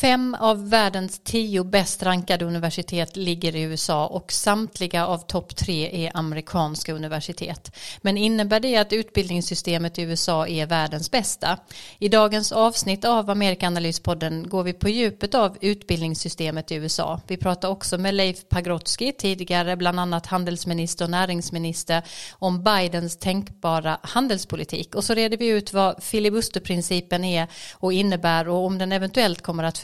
Fem av världens tio bäst rankade universitet ligger i USA och samtliga av topp tre är amerikanska universitet. Men innebär det att utbildningssystemet i USA är världens bästa? I dagens avsnitt av Amerikanalyspodden går vi på djupet av utbildningssystemet i USA. Vi pratar också med Leif Pagrotsky, tidigare bland annat handelsminister och näringsminister, om Bidens tänkbara handelspolitik. Och så reder vi ut vad filibusterprincipen är och innebär och om den eventuellt kommer att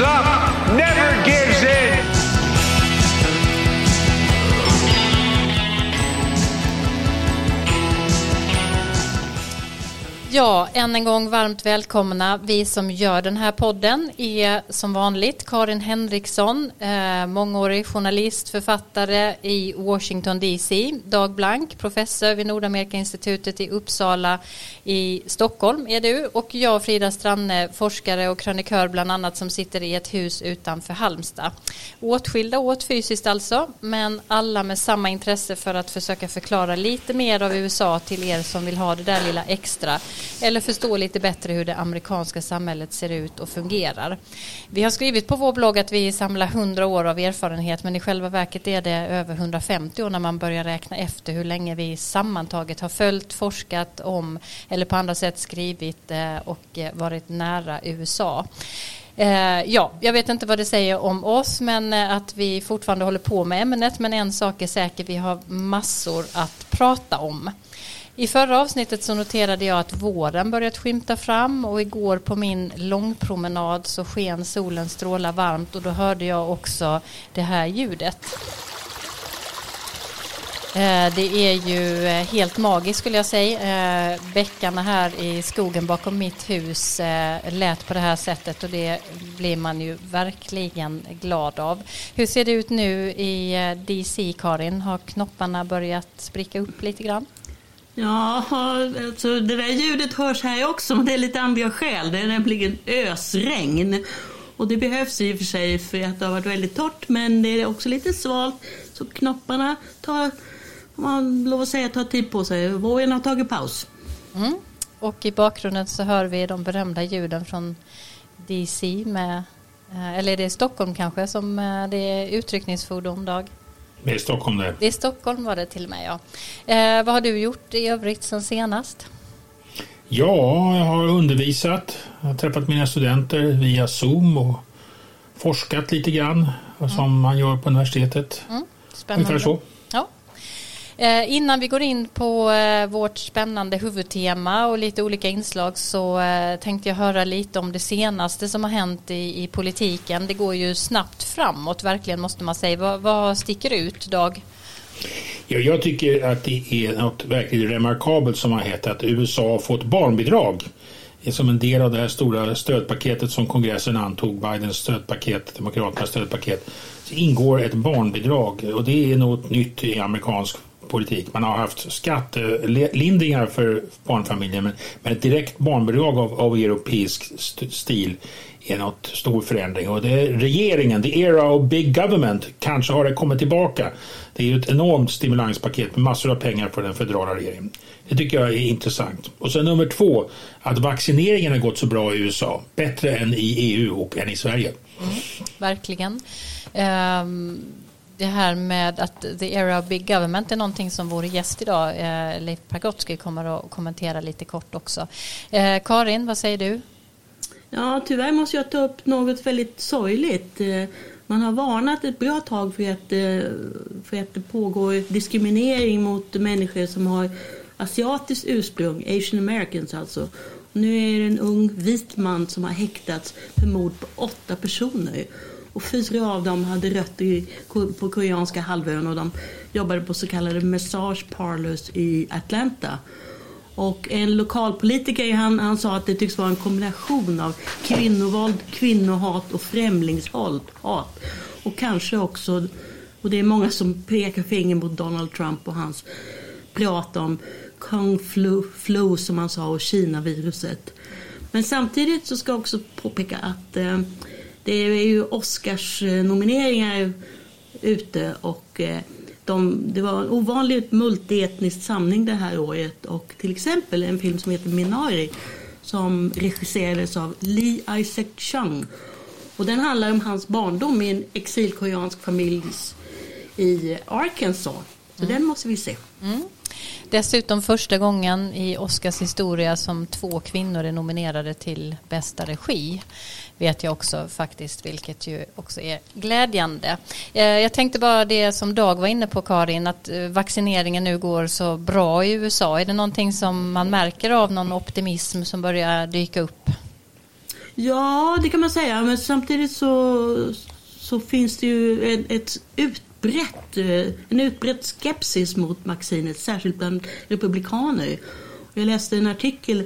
up, Ja, än en gång varmt välkomna. Vi som gör den här podden är som vanligt Karin Henriksson, eh, mångårig journalist, författare i Washington DC, Dag Blank, professor vid Nordamerikainstitutet i Uppsala i Stockholm är du och jag Frida Stranne, forskare och krönikör bland annat som sitter i ett hus utanför Halmstad. Åtskilda åt fysiskt alltså, men alla med samma intresse för att försöka förklara lite mer av USA till er som vill ha det där lilla extra eller förstå lite bättre hur det amerikanska samhället ser ut och fungerar. Vi har skrivit på vår blogg att vi samlar 100 år av erfarenhet men i själva verket är det över 150 år när man börjar räkna efter hur länge vi sammantaget har följt, forskat om eller på andra sätt skrivit eh, och eh, varit nära USA. Eh, ja, jag vet inte vad det säger om oss, men eh, att vi fortfarande håller på med ämnet. Men en sak är säker, vi har massor att prata om. I förra avsnittet så noterade jag att våren börjat skymta fram och igår på min långpromenad så sken solens strålar varmt och då hörde jag också det här ljudet. Eh, det är ju eh, helt magiskt skulle jag säga. Eh, bäckarna här i skogen bakom mitt hus lät på det här sättet och det blir man ju verkligen glad av. Hur ser det ut nu i DC, Karin? Har knopparna börjat spricka upp lite grann? Ja, alltså det där ljudet hörs här också, men det är lite andra skäl. Det är nämligen ösregn. Och det behövs i och för sig för att det har varit väldigt torrt, men det är också lite svalt. Så knopparna tar, om man lov att säga, tar tid på sig. Vågen har tagit paus. Mm. Och i bakgrunden så hör vi de berömda ljuden från DC med, eh, eller är det Stockholm kanske som eh, det är utryckningsfordon dag? Det är Stockholm det. Det är Stockholm var det till och med ja. Eh, vad har du gjort i övrigt sen senast? Ja, jag har undervisat. Jag har träffat mina studenter via Zoom och forskat lite grann mm. som man gör på universitetet. Mm. Spännande. Ungefär så. Eh, innan vi går in på eh, vårt spännande huvudtema och lite olika inslag så eh, tänkte jag höra lite om det senaste som har hänt i, i politiken. Det går ju snabbt framåt, verkligen måste man säga. Vad, vad sticker ut, Dag? Ja, jag tycker att det är något verkligen remarkabelt som har hänt att USA har fått barnbidrag som en del av det här stora stödpaketet som kongressen antog, Bidens stödpaket, Demokraternas stödpaket, så ingår ett barnbidrag och det är något nytt i amerikansk politik. Man har haft skattelindringar för barnfamiljer men, men ett direkt barnbidrag av, av europeisk stil är något stor förändring. Och det är regeringen, the era of big government, kanske har det kommit tillbaka. Det är ju ett enormt stimulanspaket med massor av pengar för den federala regeringen. Det tycker jag är intressant. Och sen nummer två, att vaccineringen har gått så bra i USA. Bättre än i EU och än i Sverige. Mm, verkligen. Um det här med att the era of big government är någonting som vår gäst idag, eh, Leif Pagrotsky, kommer att kommentera lite kort också. Eh, Karin, vad säger du? Ja, tyvärr måste jag ta upp något väldigt sorgligt. Eh, man har varnat ett bra tag för att, eh, för att det pågår diskriminering mot människor som har asiatiskt ursprung, asian americans alltså. Nu är det en ung vit man som har häktats för mord på åtta personer. Och fyra av dem hade rötter på koreanska halvön och de jobbade på så kallade massage parlors i Atlanta. Och en lokalpolitiker han, han sa att det tycks vara en kombination av kvinnovåld, kvinnohat och främlingshat. Och kanske också, och det är många som pekar finger mot Donald Trump och hans prat om Kung flu, flu som han sa och Kina-viruset. Men samtidigt så ska jag också påpeka att eh, det är ju Oscars-nomineringar ute och eh, de, det var en ovanligt multietnisk samling det här året och till exempel en film som heter Minari som regisserades av Lee Isaac Chung. Och den handlar om hans barndom i en exilkoreansk familj i Arkansas. Så mm. den måste vi se. Mm. Dessutom första gången i Oscars historia som två kvinnor är nominerade till bästa regi vet jag också faktiskt, vilket ju också är glädjande. Eh, jag tänkte bara det som Dag var inne på Karin, att eh, vaccineringen nu går så bra i USA. Är det någonting som man märker av någon optimism som börjar dyka upp? Ja, det kan man säga, men samtidigt så, så finns det ju ett, ett utbrett, eh, en utbredd skepsis mot vaccinet, särskilt bland republikaner. Jag läste en artikel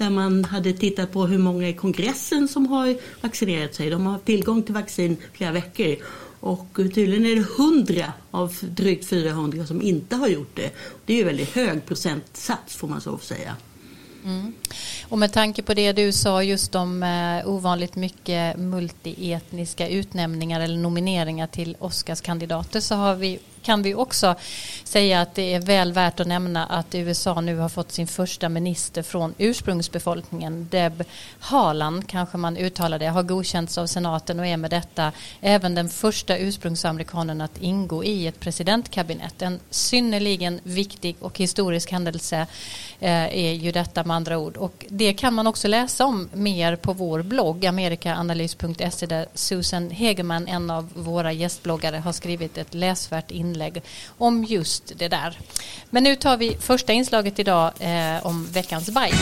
där man hade tittat på hur många i kongressen som har vaccinerat sig. De har haft tillgång till vaccin flera veckor. Och tydligen är det 100 av drygt 400 som inte har gjort det. Det är ju väldigt hög procentsats får man så säga. Mm. Och med tanke på det du sa just om eh, ovanligt mycket multietniska utnämningar eller nomineringar till Oscarskandidater så har vi kan vi också säga att det är väl värt att nämna att USA nu har fått sin första minister från ursprungsbefolkningen. Deb Haaland, kanske man uttalar det, har godkänts av senaten och är med detta även den första ursprungsamerikanen att ingå i ett presidentkabinett. En synnerligen viktig och historisk händelse eh, är ju detta med andra ord. Och det kan man också läsa om mer på vår blogg amerikaanalys.se där Susan Hegeman, en av våra gästbloggare, har skrivit ett läsvärt inlägg inlägg om just det där. Men nu tar vi första inslaget idag eh, om veckans Biden.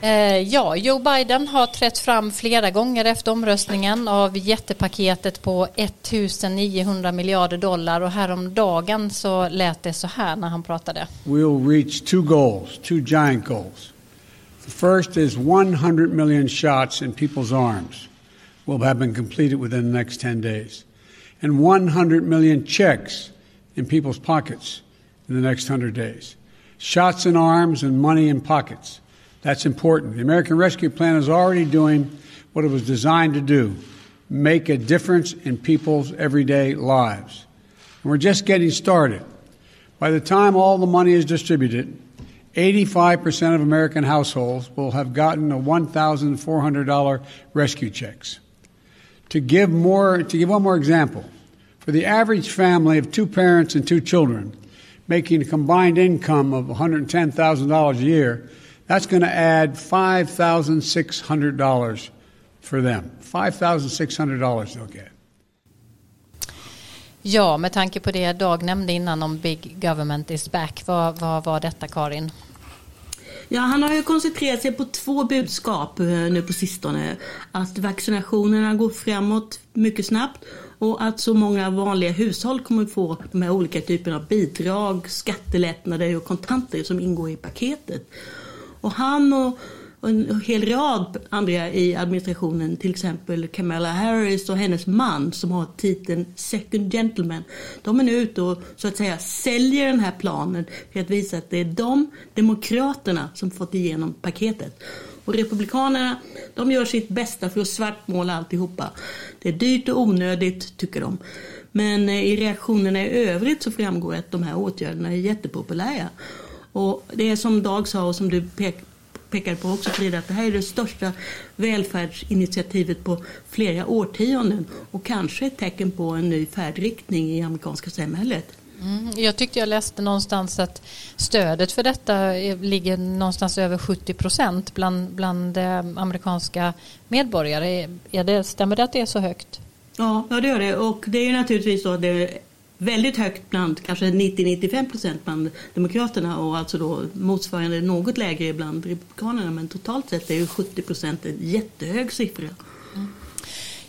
Eh, ja, Joe Biden har trätt fram flera gånger efter omröstningen av jättepaketet på 1900 miljarder dollar och häromdagen så lät det så här när han pratade. We'll reach two goals, two giant goals. The first is 100 million shots in people's arms. Will have been completed within the next 10 days. And 100 million checks in people's pockets in the next 100 days. Shots in arms and money in pockets. That's important. The American Rescue Plan is already doing what it was designed to do make a difference in people's everyday lives. And we're just getting started. By the time all the money is distributed, 85% of American households will have gotten a $1,400 rescue checks. To give more, to give one more example, for the average family of two parents and two children, making a combined income of $110,000 a year, that's going to add $5,600 for them. $5,600 they'll get. Ja, med tanke på det Dag nämnde innan om Big Government is back, vad, vad var detta Karin? Ja, han har ju koncentrerat sig på två budskap eh, nu på sistone. Att vaccinationerna går framåt mycket snabbt och att så många vanliga hushåll kommer få de här olika typerna av bidrag, skattelättnader och kontanter som ingår i paketet. Och han och och en hel rad andra i administrationen, till exempel Kamala Harris och hennes man som har titeln Second Gentleman. De är nu ute och så att säga säljer den här planen för att visa att det är de, Demokraterna, som fått igenom paketet. Och Republikanerna, de gör sitt bästa för att svartmåla alltihopa. Det är dyrt och onödigt, tycker de. Men eh, i reaktionerna i övrigt så framgår att de här åtgärderna är jättepopulära. Och det är som Dag sa och som du pek pekar på också Frida, att det här är det största välfärdsinitiativet på flera årtionden och kanske ett tecken på en ny färdriktning i amerikanska samhället. Mm, jag tyckte jag läste någonstans att stödet för detta ligger någonstans över 70 procent bland, bland eh, amerikanska medborgare. Är det, stämmer det att det är så högt? Ja, ja det gör det. Och det är naturligtvis så att det väldigt högt bland kanske 90-95 procent bland Demokraterna och alltså då motsvarande något lägre bland Republikanerna. Men totalt sett är ju 70 procent en jättehög siffra. Mm.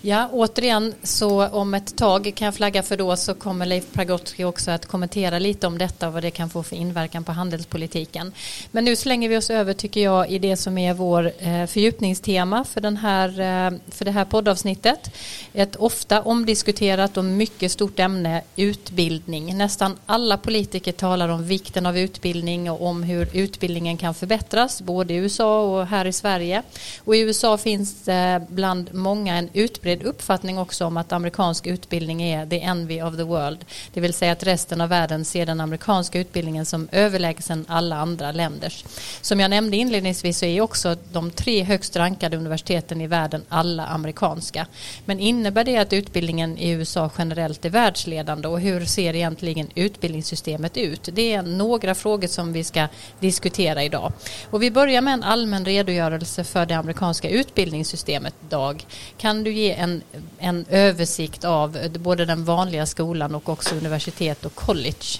Ja, återigen så om ett tag kan jag flagga för då så kommer Leif Pragotski också att kommentera lite om detta och vad det kan få för inverkan på handelspolitiken. Men nu slänger vi oss över tycker jag i det som är vår eh, fördjupningstema för, den här, eh, för det här poddavsnittet. Ett ofta omdiskuterat och mycket stort ämne, utbildning. Nästan alla politiker talar om vikten av utbildning och om hur utbildningen kan förbättras, både i USA och här i Sverige. Och i USA finns det bland många en utbildning utbredd uppfattning också om att amerikansk utbildning är the envy of the world. Det vill säga att resten av världen ser den amerikanska utbildningen som överlägsen alla andra länders. Som jag nämnde inledningsvis så är också de tre högst rankade universiteten i världen alla amerikanska. Men innebär det att utbildningen i USA generellt är världsledande och hur ser egentligen utbildningssystemet ut? Det är några frågor som vi ska diskutera idag. Och vi börjar med en allmän redogörelse för det amerikanska utbildningssystemet, Dag. Kan du ge en, en översikt av både den vanliga skolan och också universitet och college?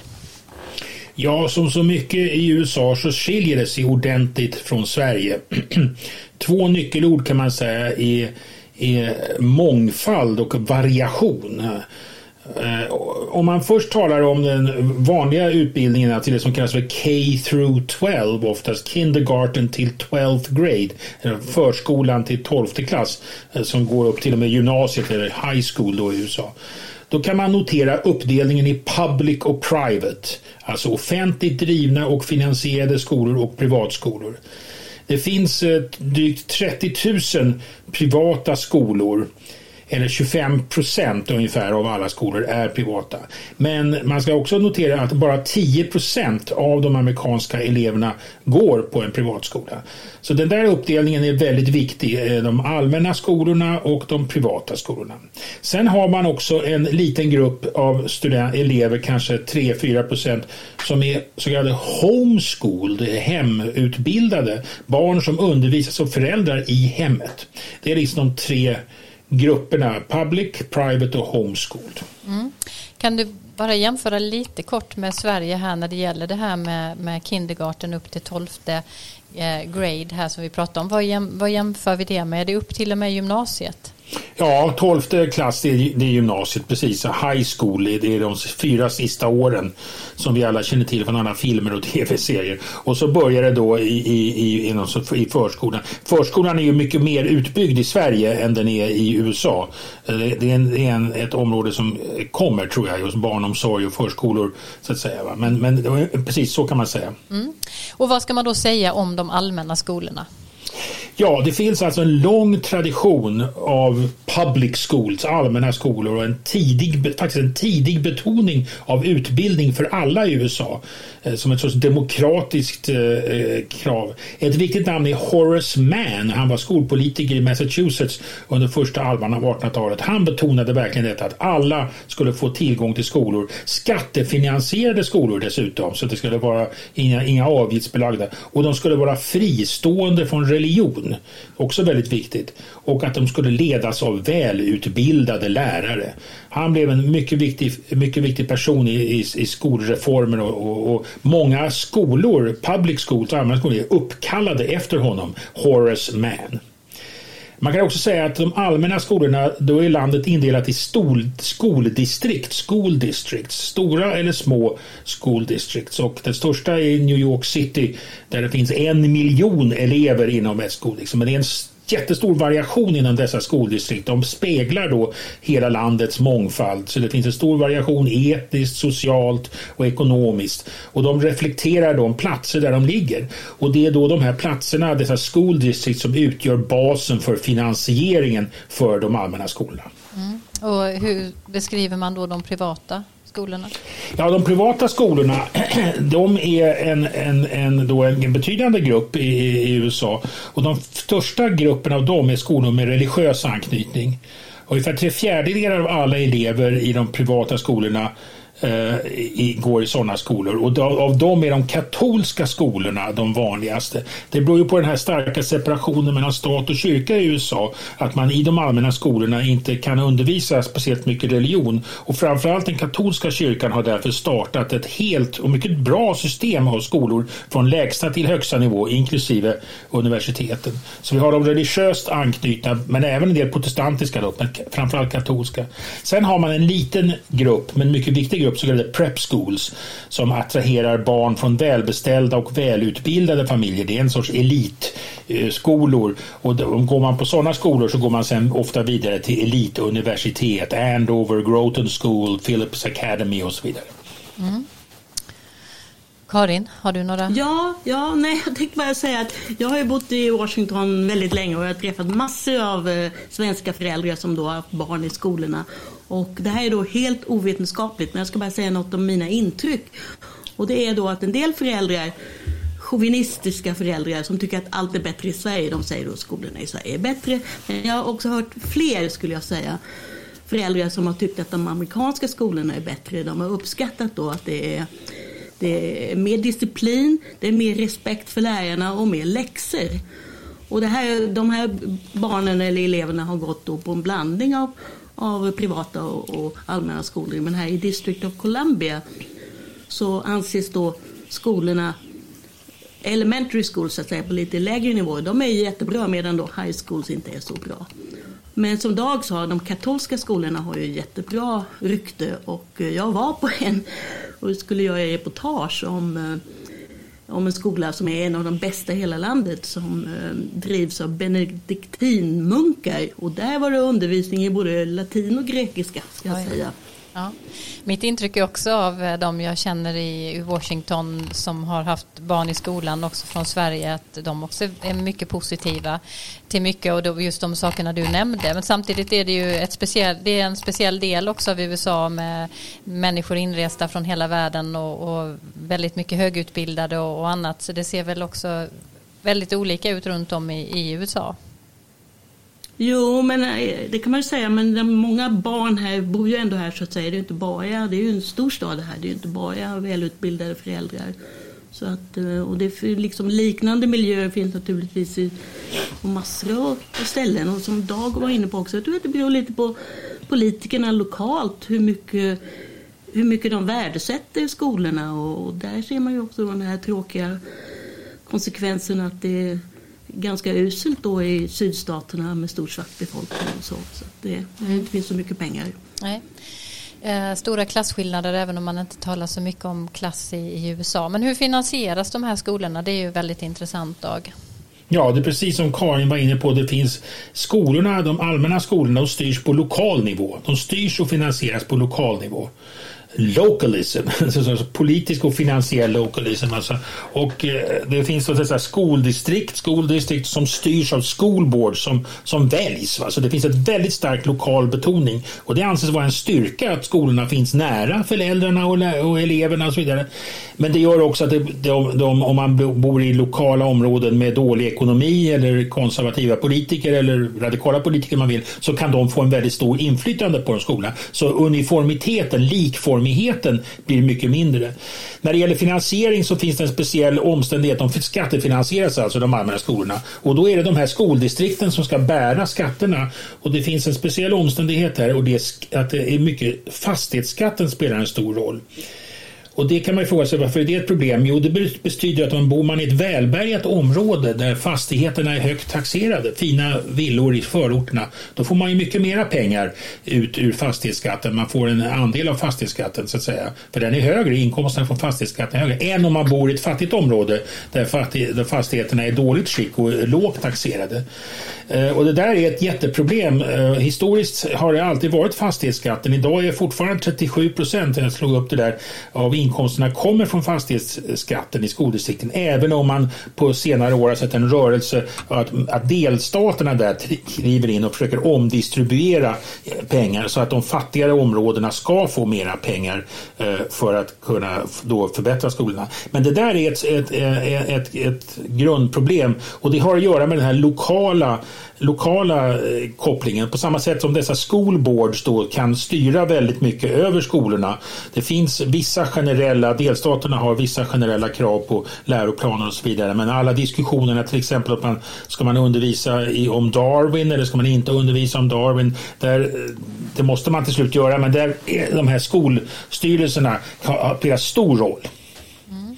Ja, som så mycket i USA så skiljer det sig ordentligt från Sverige. Två nyckelord kan man säga är, är mångfald och variation. Eh, om man först talar om den vanliga utbildningen till det som kallas för K through 12, oftast kindergarten till 12th grade, förskolan till 12 klass eh, som går upp till och med gymnasiet eller high school då i USA. Då kan man notera uppdelningen i public och private, alltså offentligt drivna och finansierade skolor och privatskolor. Det finns eh, drygt 30 000 privata skolor eller 25 procent ungefär av alla skolor är privata. Men man ska också notera att bara 10 procent av de amerikanska eleverna går på en privatskola. Så den där uppdelningen är väldigt viktig, eh, de allmänna skolorna och de privata skolorna. Sen har man också en liten grupp av student, elever, kanske 3-4 procent, som är så kallade homeschooled, hemutbildade, barn som undervisas av föräldrar i hemmet. Det är liksom de tre grupperna public, private och homeschooled. Mm. Kan du bara jämföra lite kort med Sverige här när det gäller det här med, med kindergarten upp till tolfte eh, grade här som vi pratade om. Vad, jäm, vad jämför vi det med? Är det upp till och med gymnasiet? Ja, tolfte klass det är, det är gymnasiet, precis. High school, det är de fyra sista åren som vi alla känner till från alla filmer och tv-serier. Och så börjar det då i, i, i, i, förskolan. Förskolan är ju mycket mer utbyggd i Sverige än den är i USA. Eh, det är, en, det är en, ett område som kommer, tror jag, just barnomsorg och förskolor. Så att säga. Men, men precis så kan man säga. Mm. Och vad ska man då säga om de allmänna skolorna? Ja, det finns alltså en lång tradition av public schools, allmänna skolor och en tidig, faktiskt en tidig betoning av utbildning för alla i USA eh, som ett sorts demokratiskt eh, eh, krav. Ett viktigt namn är Horace Mann. Han var skolpolitiker i Massachusetts under första halvan av 1800-talet. Han betonade verkligen detta att alla skulle få tillgång till skolor. Skattefinansierade skolor dessutom, så det skulle vara inga, inga avgiftsbelagda. Och de skulle vara fristående från religion också väldigt viktigt. Och att de skulle ledas av välutbildade lärare. Han blev en mycket viktig, mycket viktig person i, i, i skolreformer och, och, och, många skolor, public schools och allmänna skolor är uppkallade efter honom, Horace Mann. Man kan också säga att de allmänna skolorna, då är landet indelat i stol, skoldistrikt, school districts, stora eller små school districts. Och den största är New York City där det finns en miljon elever inom ett skoldistrikt. Men det är en jättestor variation inom dessa skoldistrikt. De speglar då hela landets mångfald. Så det finns en stor variation etniskt, socialt och ekonomiskt. Och de reflekterar de platser där de ligger. Och det är då de här platserna, dessa skoldistrikt som utgör basen för finansieringen för de allmänna skolorna. Mm. Och hur beskriver man då de privata skolorna? Ja, de privata skolorna de är en, en, en, då en betydande grupp i, i USA och de största grupperna av dem är skolor med religiös anknytning. Ungefär tre fjärdedelar av alla elever i de privata skolorna Eh, i, går i sådana skolor. Och av, av dem är de katolska skolorna de vanligaste. Det beror ju på den här starka separationen mellan stat och kyrka i USA. Att man i de allmänna skolorna inte kan undervisa speciellt mycket religion. Och framförallt den katolska kyrkan har därför startat ett helt och mycket bra system av skolor från lägsta till högsta nivå inklusive universiteten. Så vi har de religiöst anknutna men även en del protestantiska då, men framförallt katolska. Sen har man en liten grupp, men mycket viktig grupp, så kallade prep schools som attraherar barn från välbeställda och välutbildade familjer. Det är en sorts elitskolor eh, och går man på sådana skolor så går man sen ofta vidare till elituniversitet, Andover, Groton School, Phillips Academy och så vidare. Mm. Karin, har du några? Ja, ja nej, jag tänkte bara säga att jag har ju bott i Washington väldigt länge och jag har träffat massor av eh, svenska föräldrar som då har haft barn i skolorna. Och det här är då helt ovetenskapligt, men jag ska bara säga något om mina intryck. Och det är då att en del föräldrar chauvinistiska föräldrar som tycker att allt är bättre i Sverige. De säger att skolorna i Sverige är bättre. Men jag har också hört fler, skulle jag säga, föräldrar som har tyckt att de amerikanska skolorna är bättre. De har uppskattat då att det är det är mer disciplin, det är mer respekt för lärarna och mer läxor. Och det här, de här barnen eller eleverna har gått då på en blandning av, av privata och, och allmänna skolor. Men här i District of Columbia så anses då skolorna elementary schools så att säga, på lite lägre nivå, de är jättebra medan då high schools inte är så bra. Men som Dag sa, de katolska skolorna har ju jättebra rykte och jag var på en och skulle göra reportage om, eh, om en skola som är en av de bästa i hela landet som eh, drivs av benediktinmunkar. Och där var det undervisning i både latin och grekiska ska jag säga. Ja. Mitt intryck är också av eh, de jag känner i Washington som har haft barn i skolan också från Sverige att de också är mycket positiva till mycket och just de sakerna du nämnde. Men samtidigt är det ju ett speciell, det är en speciell del också av USA med människor inresta från hela världen och, och väldigt mycket högutbildade och, och, annat. Så det ser väl också väldigt olika ut runt om i, i USA. Jo, men eh, det kan man ju säga, men många barn här bor ju ändå här så att säga. Det är inte bara, det är ju en stor stad här, det är inte bara välutbildade föräldrar. Så att, eh, och det är liksom liknande miljöer finns naturligtvis i, på massor av ställen. Och som Dag var inne på också, jag tror att det beror lite på politikerna lokalt hur mycket, hur mycket de värdesätter skolorna. Och, och där ser man ju också de här tråkiga konsekvenserna. att det ganska uselt då i sydstaterna med stor svart befolkning och så. så det, det inte finns så mycket pengar. Nej. Eh, stora klasskillnader även om man inte talar så mycket om klass i, i, USA. Men hur finansieras de här skolorna? Det är ju väldigt intressant Dag. Ja, det är precis som Karin var inne på. Det finns skolorna, de allmänna skolorna, de styrs på lokal nivå. De styrs och finansieras på lokal nivå localism, alltså politisk och finansiell localism. Alltså. Och eh, det finns så att skoldistrikt, skoldistrikt som styrs av skolboard som, som väljs. Va? Så det finns ett väldigt stark lokal betoning och det anses vara en styrka att skolorna finns nära föräldrarna och, och eleverna och så vidare. Men det gör också att det, de, de, om man bor i lokala områden med dålig ekonomi eller konservativa politiker eller radikala politiker man vill så kan de få en väldigt stor inflytande på en skola. Så uniformiteten, likformigheten blir mycket mindre. När det gäller finansiering så finns det en speciell omständighet. De skattefinansieras alltså de allmänna skolorna och då är det de här skoldistrikten som ska bära skatterna och det finns en speciell omständighet här och det är att det är mycket fastighetsskatten spelar en stor roll. Och det kan man ju fråga sig varför är det ett problem? Jo, det betyder att om bor man i ett välbärgat område där fastigheterna är högt taxerade, fina villor i förorterna, då får man ju mycket mera pengar ut ur fastighetsskatten. Man får en andel av fastighetsskatten så att säga. För den är högre, inkomsten från fastighetsskatten är högre, än om man bor i ett fattigt område där, fastigheterna är i dåligt skick och lågt taxerade. Eh, och det där är ett jätteproblem. Eh, historiskt har det alltid varit fastighetsskatten. Idag är fortfarande 37 procent, jag slog upp det där, av inkomsterna kommer från fastighetsskatten i skoldistrikten. Även om man på senare år har sett en rörelse att, att delstaterna där kliver in och försöker omdistribuera eh, pengar så att de fattigare områdena ska få mera pengar eh, för att kunna då förbättra skolorna. Men det där är ett, ett, eh, ett, ett, grundproblem och det har att göra med den här lokala lokala kopplingen på samma sätt som dessa skolboards då kan styra väldigt mycket över skolorna. Det finns vissa generella, delstaterna har vissa generella krav på läroplaner och så vidare men alla diskussionerna till exempel att man ska man undervisa i, om Darwin eller ska man inte undervisa om Darwin där, eh, det måste man till slut göra men där är de här skolstyrelserna spelar stor roll. Mm.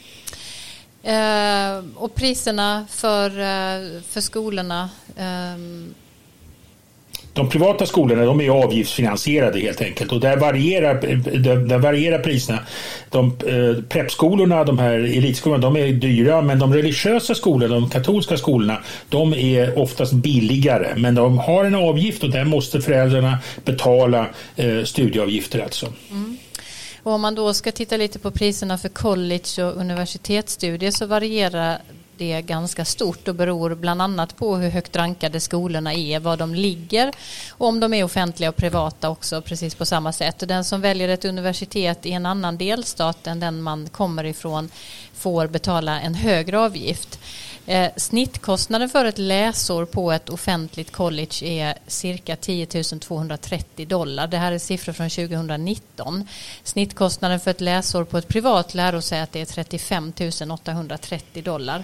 Eh, och priserna för, eh, för skolorna? Eh. De privata skolorna de är avgiftsfinansierade helt enkelt och där varierar, där, varierar priserna. De, eh, preppskolorna, de här elitskolorna, de är dyra men de religiösa skolorna, de katolska skolorna, de är oftast billigare men de har en avgift och där måste föräldrarna betala eh, studieavgifter alltså. Mm. Och om man då ska titta lite på priserna för college och universitetsstudier så varierar det är ganska stort och beror bland annat på hur högt rankade skolorna är, var de ligger och om de är offentliga och privata också precis på samma sätt. Och den som väljer ett universitet i en annan delstat än den man kommer ifrån får betala en högre avgift. Eh, snittkostnaden för ett läsår på ett offentligt college är cirka 10 230 dollar. Det här är siffror från 2019. Snittkostnaden för ett läsår på ett privat lärosäte är 35 830 dollar.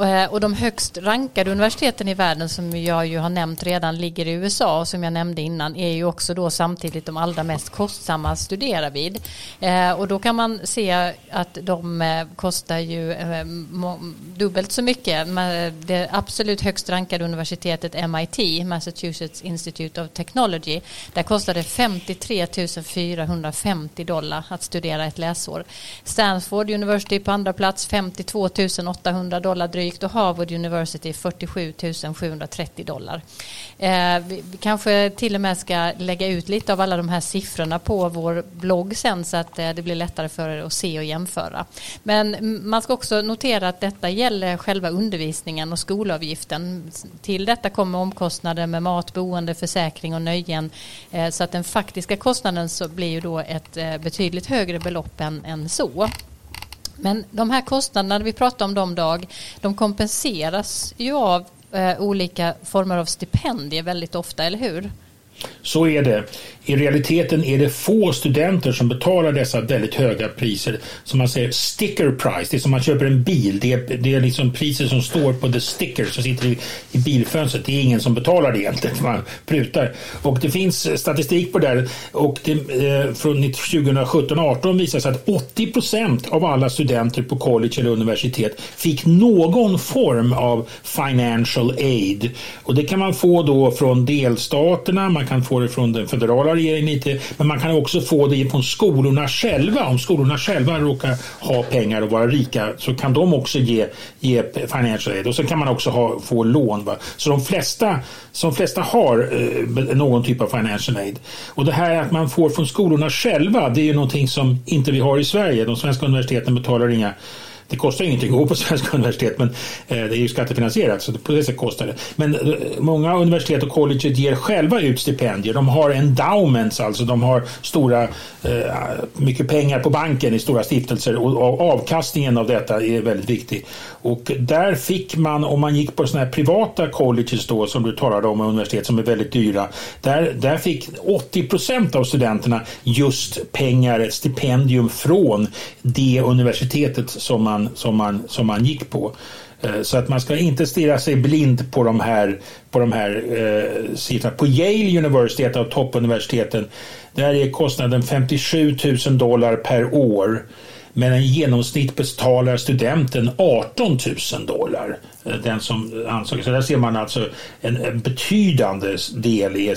Eh, och de högst rankade universiteten i världen som jag ju har nämnt redan ligger i USA och som jag nämnde innan är ju också då samtidigt de allra mest kostsamma att studera vid. Eh, och då kan man se att de eh, kostar ju dubbelt så mycket. Det absolut högst rankade universitetet MIT, Massachusetts Institute of Technology, där kostar det 53 450 dollar att studera ett läsår. Stanford University på andra plats 52 800 dollar drygt drygt och Harvard University 47 730 dollar. Eh, vi kanske till och med ska lägga ut lite av alla de här siffrorna på vår blogg sen så att eh, det blir lättare för er att se och jämföra. Men man ska också notera att detta gäller själva undervisningen och skolavgiften. Till detta kommer omkostnader med mat, boende, försäkring och nöjen eh, så att den faktiska kostnaden så blir ju då ett eh, betydligt högre belopp än, än så. Men de här kostnaderna vi pratar om dem dag, de kompenseras ju av eh, olika former av stipendier väldigt ofta, eller hur? Så är det. I realiteten är det få studenter som betalar dessa väldigt höga priser. Som man säger sticker price, det är som man köper en bil. Det är, det är liksom priser som står på the sticker som sitter i, i bilfönstret. Det är ingen som betalar det egentligen, man prutar. Och det finns statistik på det här och det, eh, från 2017-18 visar sig att 80 procent av alla studenter på college eller universitet fick någon form av financial aid. Och det kan man få då från delstaterna, man kan få det från den federala regeringen lite, men man kan också få det från skolorna själva. Om skolorna själva råkar ha pengar och vara rika så kan de också ge, ge financial aid och så kan man också ha, få lån. Va? Så de flesta, de flesta har eh, någon typ av financial aid. Och det här att man får från skolorna själva, det är ju någonting som inte vi har i Sverige. De svenska universiteten betalar inga det kostar ingenting att gå på svenska universitet men eh, det är ju skattefinansierat så på det sättet kostar det. Men eh, många universitet och college ger själva ut stipendier. De har endowments, alltså de har stora, eh, mycket pengar på banken i stora stiftelser och avkastningen av detta är väldigt viktig. Och där fick man, om man gick på sådana här privata colleges då som du talade om, universitet som är väldigt dyra, där, där fick 80 procent av studenterna just pengar, ett stipendium från det universitetet som man man, som man, som man gick på. Eh, så att man ska inte stirra sig blind på de här, på de här eh, siffrorna. På Yale University, ett av toppuniversiteten, där är kostnaden 57 000 dollar per år. Men i genomsnitt betalar studenten 18 000 dollar Eh, den som ansöker. Så där ser man alltså en, en betydande del i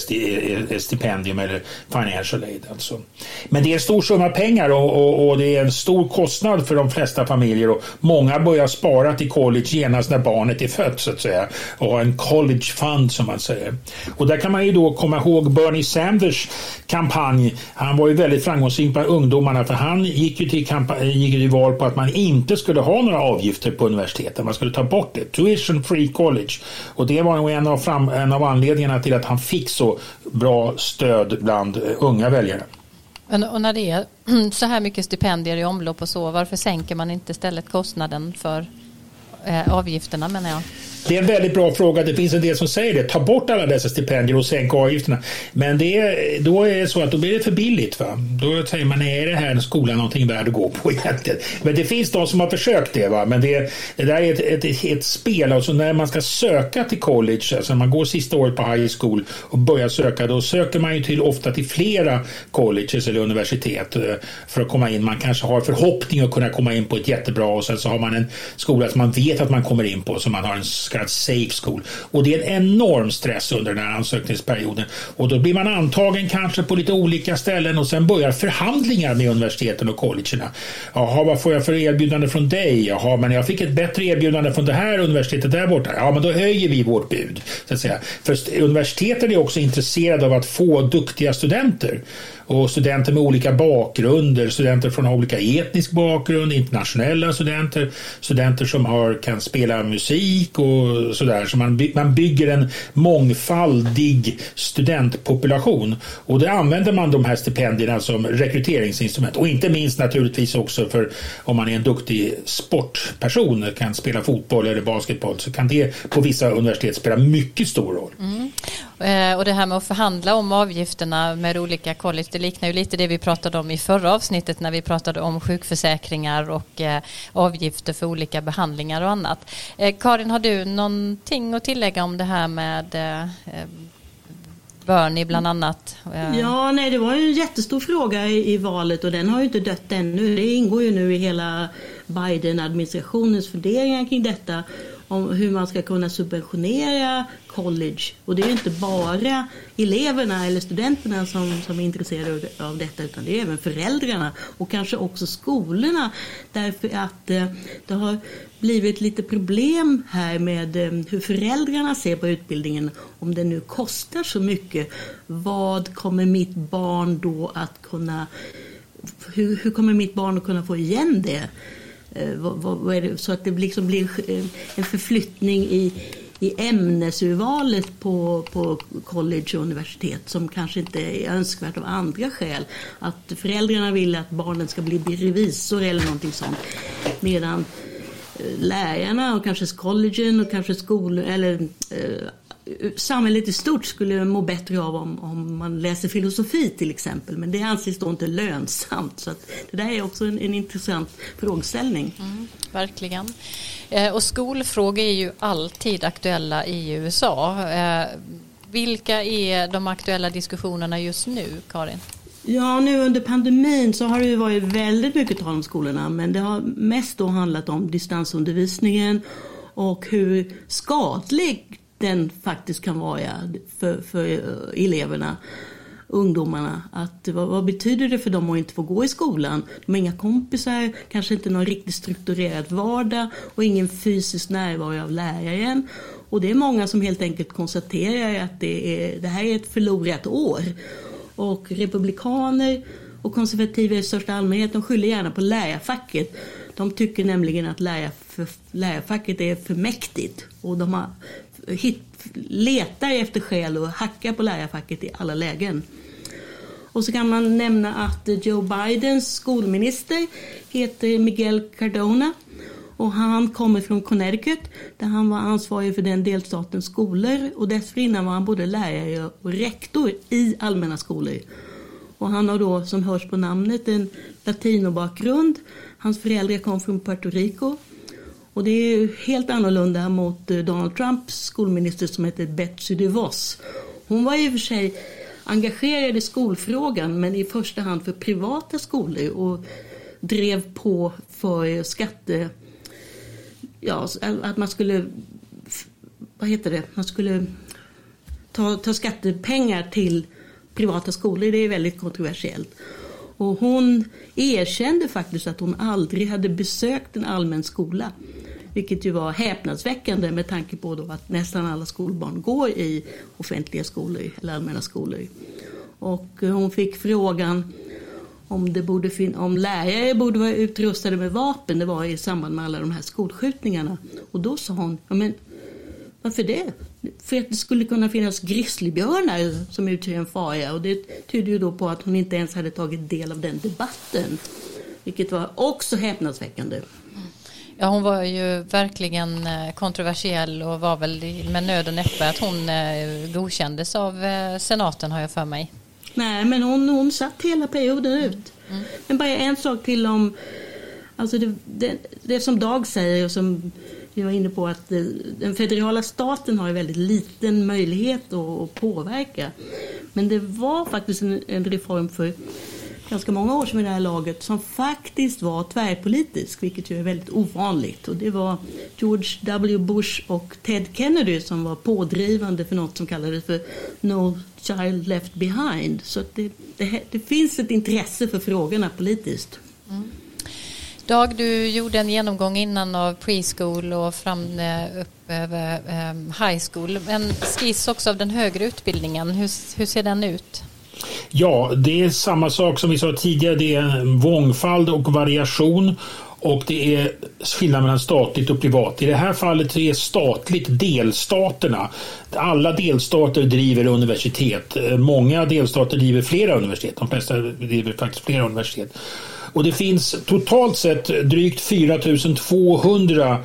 stipendium eller financial aid. Alltså. Men det är en stor summa pengar och, och, och, det är en stor kostnad för de flesta familjer och många börjar spara till college genast när barnet är fött så att säga och har en college fund som man säger. Och där kan man ju då komma ihåg Bernie Sanders kampanj. Han var ju väldigt framgångsrik bland ungdomarna för han gick ju till, gick till val på att man inte skulle ha några avgifter på universiteten. Man skulle ta bort det. Tuition free college. Och det var nog en av, fram, en av anledningarna till att han fick så bra stöd bland eh, unga väljare. Men, och när det är så här mycket stipendier i omlopp och så, varför sänker man inte istället kostnaden för eh, avgifterna menar jag? Det är en väldigt bra fråga. Det finns en del som säger det. Ta bort alla dessa stipendier och sänk avgifterna. Men det är, då är det så att då blir det för billigt. Va? Då säger man, är det här en skola någonting värd att gå på egentligen? Men det finns de som har försökt det. Va? Men det, det där är ett, ett, ett spel. Alltså när man ska söka till college, alltså när man går sista året på high school och börjar söka, då söker man ju till, ofta till flera colleges eller universitet eh, för att komma in. Man kanske har förhoppning att kunna komma in på ett jättebra och sen så har man en skola som man vet att man kommer in på, som man har en kallad Safe School. Och det är en enorm stress under den här ansökningsperioden. Och då blir man antagen kanske på lite olika ställen och sen börjar förhandlingar med universiteten och collegerna. Jaha, vad får jag för erbjudande från dig? Jaha, men jag fick ett bättre erbjudande från det här universitetet där borta. Ja, men då höjer vi vårt bud. Så att säga. För universiteten är också intresserade av att få duktiga studenter och studenter med olika bakgrunder, studenter från olika etnisk bakgrund, internationella studenter, studenter som har, kan spela musik och sådär. Så man, man bygger en mångfaldig studentpopulation och det använder man de här stipendierna som rekryteringsinstrument och inte minst naturligtvis också för om man är en duktig sportperson, kan spela fotboll eller basketboll så kan det på vissa universitet spela mycket stor roll. Mm. Eh, och det här med att förhandla om avgifterna med olika college, det liknar ju lite det vi pratade om i förra avsnittet när vi pratade om sjukförsäkringar och eh, avgifter för olika behandlingar och annat. Eh, Karin, har du någonting att tillägga om det här med Bernie bland annat? Ja, nej, det var ju en jättestor fråga i, i valet och den har ju inte dött ännu. Det ingår ju nu i hela Biden-administrationens funderingar kring detta om hur man ska kunna subventionera college. Och det är inte bara eleverna eller studenterna som, som är intresserade av detta utan det är även föräldrarna och kanske också skolorna. Därför att eh, det har blivit lite problem här med eh, hur föräldrarna ser på utbildningen. Om det nu kostar så mycket, vad kommer mitt barn då att kunna hur, hur kommer mitt barn att kunna få igen det? Eh, vad, vad det, så att det liksom blir eh, en förflyttning i, i ämnesurvalet på, på college och universitet som kanske inte är önskvärt av andra skäl. Att föräldrarna vill att barnen ska bli revisor eller någonting sånt. Medan eh, lärarna och kanske collegen och kanske skolor eller eh, samhället i stort skulle må bättre av om, om man läser filosofi till exempel. Men det anses då inte lönsamt. Så det där är också en, en intressant frågeställning. Mm, verkligen. Eh, och skolfrågor är ju alltid aktuella i USA. Eh, vilka är de aktuella diskussionerna just nu, Karin? Ja, nu under pandemin så har det ju varit väldigt mycket tal om skolorna. Men det har mest då handlat om distansundervisningen och hur skadlig den faktiskt kan vara för, för eleverna, ungdomarna. Att, vad, vad, betyder det för dem att inte få gå i skolan? De har inga kompisar, kanske inte någon riktigt strukturerad vardag och ingen fysisk närvaro av läraren. Och det är många som helt enkelt konstaterar att det, är, det här är ett förlorat år. Och republikaner och konservativa i största allmänhet de skyller gärna på lärarfacket. De tycker nämligen att lärarfacket är för mäktigt och de har hit, letar efter skäl och hackar på lärarfacket i alla lägen. Och så kan man nämna att Joe Bidens skolminister heter Miguel Cardona och han kommer från Connecticut där han var ansvarig för den delstatens skolor och dessförinnan var han både lärare och rektor i allmänna skolor. Och han har då som hörs på namnet en latinobakgrund. Hans föräldrar kom från Puerto Rico och det är helt annorlunda mot eh, Donald Trumps skolminister som heter Betsy DeVos. Hon var i och för sig engagerad i skolfrågan men i första hand för privata skolor och drev på för skatte... Ja, att man skulle vad heter det, man skulle ta, ta skattepengar till privata skolor. Det är väldigt kontroversiellt. Och hon erkände faktiskt att hon aldrig hade besökt en allmän skola. Vilket ju var häpnadsväckande med tanke på då att nästan alla skolbarn går i offentliga skolor eller allmänna skolor. Och hon fick frågan om, det borde fin- om lärare borde vara utrustade med vapen. Det var i samband med alla de här skolskjutningarna. Och då sa hon, ja, men varför det? För att det skulle kunna finnas grizzlybjörnar som utgör en fara. Och det tyder ju då på att hon inte ens hade tagit del av den debatten. Vilket var också häpnadsväckande. Ja, hon var ju verkligen eh, kontroversiell och var väl med nöd och näppe att hon eh, godkändes av eh, senaten har jag för mig. Nej, men hon, hon satt hela perioden ut. Mm. Men bara en sak till om... Alltså det, det, det som Dag säger och som vi var inne på att den federala staten har väldigt liten möjlighet att, påverka. Men det var faktiskt en, en reform för ganska många år sedan i det här laget som faktiskt var tvärpolitisk, vilket ju är väldigt ovanligt. Och det var George W. Bush och Ted Kennedy som var pådrivande för något som kallades för No Child Left Behind. Så det, det, det finns ett intresse för frågorna politiskt. Mm. Dag, du gjorde en genomgång innan av preschool och fram eh, upp över ehm, high school. En skiss också av den högre utbildningen. Hur, hur ser den ut? Ja, det är samma sak som vi sa tidigare. Det är mångfald och variation och det är skillnad mellan statligt och privat. I det här fallet är statligt delstaterna. Alla delstater driver universitet. Många delstater driver flera universitet. De flesta driver faktiskt flera universitet. Och det finns totalt sett drygt 4200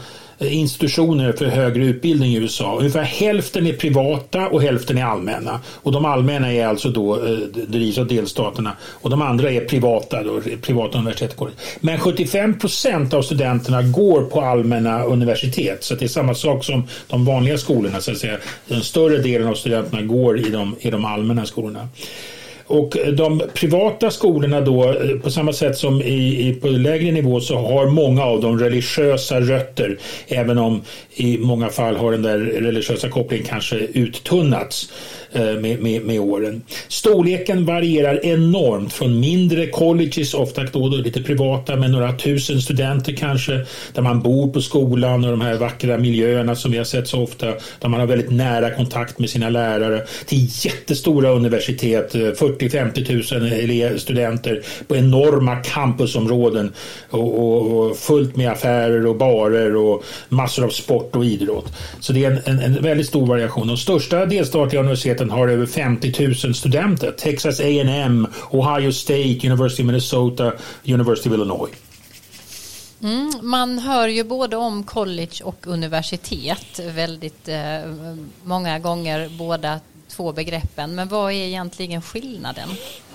institutioner för högre utbildning i USA. Ungefär hälften är privata och hälften är allmänna. Och de allmänna är alltså då eh, drivs av delstaterna och de andra är privata, då, privata universitet. Men 75 procent av studenterna går på allmänna universitet så det är samma sak som de vanliga skolorna. Så att säga. Den större delen av studenterna går i de, i de allmänna skolorna. Och de privata skolorna då, eh, på samma sätt som i, i, på lägre nivå så har många av dem religiösa rötter. Även om i många fall har den där religiösa kopplingen kanske uttunnats. Eh, med, med, med, åren. Storleken varierar enormt från mindre colleges, ofta då, då lite privata med några tusen studenter kanske, där man bor på skolan och de här vackra miljöerna som vi har sett så ofta, där man har väldigt nära kontakt med sina lärare, till jättestora universitet, eh, 40-50 000 studenter på enorma campusområden och, och, och, fullt med affärer och barer och massor av sport och idrott. Så det är en, en, en väldigt stor variation. De största delstatliga universiteten universiteten har över 50 000 studenter. Texas A&M, Ohio State, University of Minnesota, University of Illinois. Mm, man hör ju både om college och universitet väldigt eh, många gånger båda två begreppen. Men vad är egentligen skillnaden?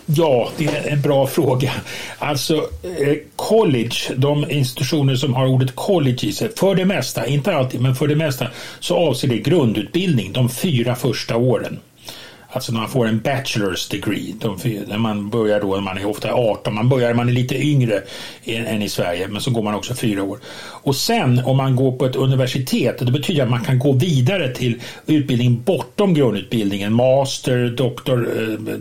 Ja, det är en bra fråga. Alltså, eh, college, de institutioner som har ordet college i sig, för det mesta, inte alltid, men för det mesta, så avser det grundutbildning de fyra första åren. Alltså när man får en bachelor's degree. De, när man börjar då, man är ofta 18, man börjar man är lite yngre än i Sverige, men så går man också fyra år. Och sen om man går på ett universitet, det betyder att man kan gå vidare till utbildning bortom grundutbildningen. Master, doktor, eh,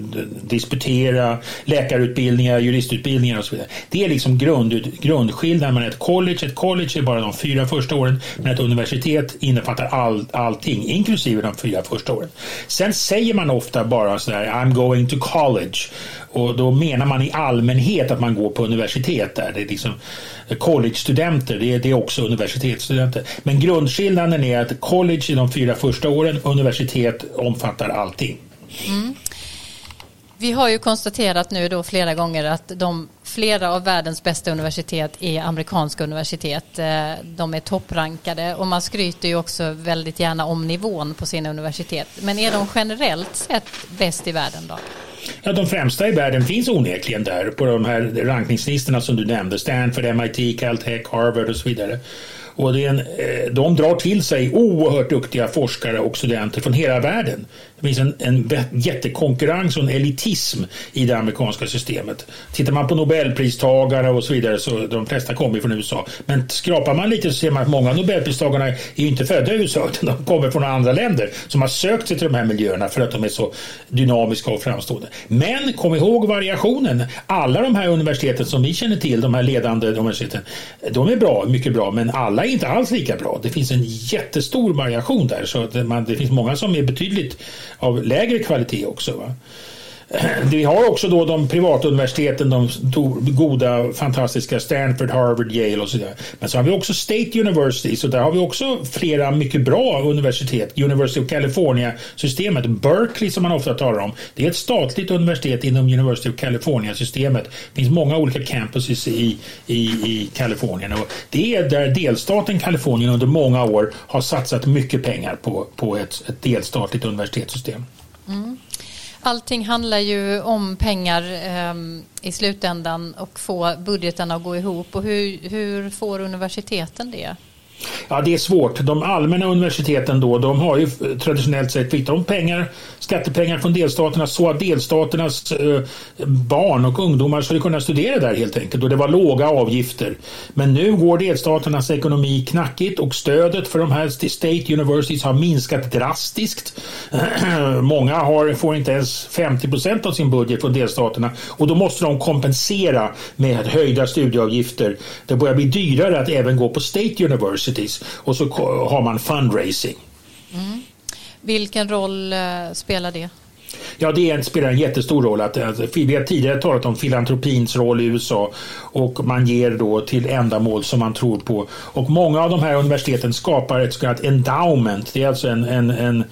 disputera, läkarutbildningar, juristutbildningar och så vidare. Det är liksom grund, grundskillnaden mellan ett college. Ett college är bara de fyra första åren, men ett universitet innefattar all, allting, inklusive de fyra första åren. Sen säger man ofta bara sådär I'm going to college och då menar man i allmänhet att man går på universitet där. Det är liksom college-studenter, det är, det är också universitetsstudenter. Men grundskillnaden är att college är de fyra första åren, universitet omfattar allting. Mm. Vi har ju konstaterat nu då flera gånger att de flera av världens bästa universitet är amerikanska universitet. Eh, de är topprankade och man skryter ju också väldigt gärna om nivån på sina universitet. Men är de generellt sett bäst i världen då? Ja, de främsta i världen finns onekligen där på de här rankningslistorna som du nämnde. Stanford, MIT, Caltech, Harvard och så vidare. Och det är en, eh, de drar till sig oerhört duktiga forskare och studenter från hela världen. Det finns en, en jättekonkurrens och en elitism i det amerikanska systemet. Tittar man på Nobelpristagare och så vidare så de flesta kommer från USA. Men skrapar man lite så ser man att många av Nobelpristagarna är inte födda i USA utan de kommer från andra länder som har sökt sig till de här miljöerna för att de är så dynamiska och framstående. Men kom ihåg variationen. Alla de här universiteten som vi känner till, de här ledande universiteten, de är bra, mycket bra, men alla är inte alls lika bra. Det finns en jättestor variation där så det, man, det finns många som är betydligt av lägre kvalitet också. Va? Eh, vi har också då de privata universiteten, de goda, fantastiska Stanford, Harvard, Yale och så vidare. Men så har vi också State University, så där har vi också flera mycket bra universitet. University of California-systemet, Berkeley som man ofta talar om. Det är ett statligt universitet inom University of California-systemet. Det finns många olika campuses i, i, i Kalifornien och det är där delstaten Kalifornien under många år har satsat mycket pengar på, på ett, ett delstatligt universitetssystem. Mm. Allting handlar ju om pengar eh, i slutändan och få budgeten att gå ihop. Och hur, hur får universiteten det? Ja, det är svårt. De allmänna universiteten då, de har ju eh, traditionellt sett fick de pengar, skattepengar från delstaterna så att delstaternas eh, barn och ungdomar skulle kunna studera där helt enkelt. Och det var låga avgifter. Men nu går delstaternas ekonomi knackigt och stödet för de här State Universities har minskat drastiskt. Många har, får inte ens 50 procent av sin budget från delstaterna och då måste de kompensera med höjda studieavgifter. Det börjar bli dyrare att även gå på State University Universities och så har man fundraising. Mm. Vilken roll eh, spelar det? Ja, det spelar en jättestor roll. Att, att, vi har tidigare talat om filantropins roll i USA och man ger då till ändamål som man tror på. Och många av de här universiteten skapar ett så kallat endowment. Det är alltså en, en, en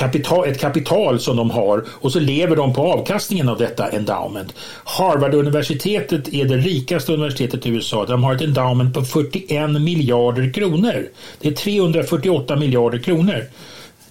kapital, ett kapital som de har och så lever de på avkastningen av detta endowment. Harvard-universitetet är det rikaste universitetet i USA. De har ett endowment på 41 miljarder kronor. Det är 348 miljarder kronor.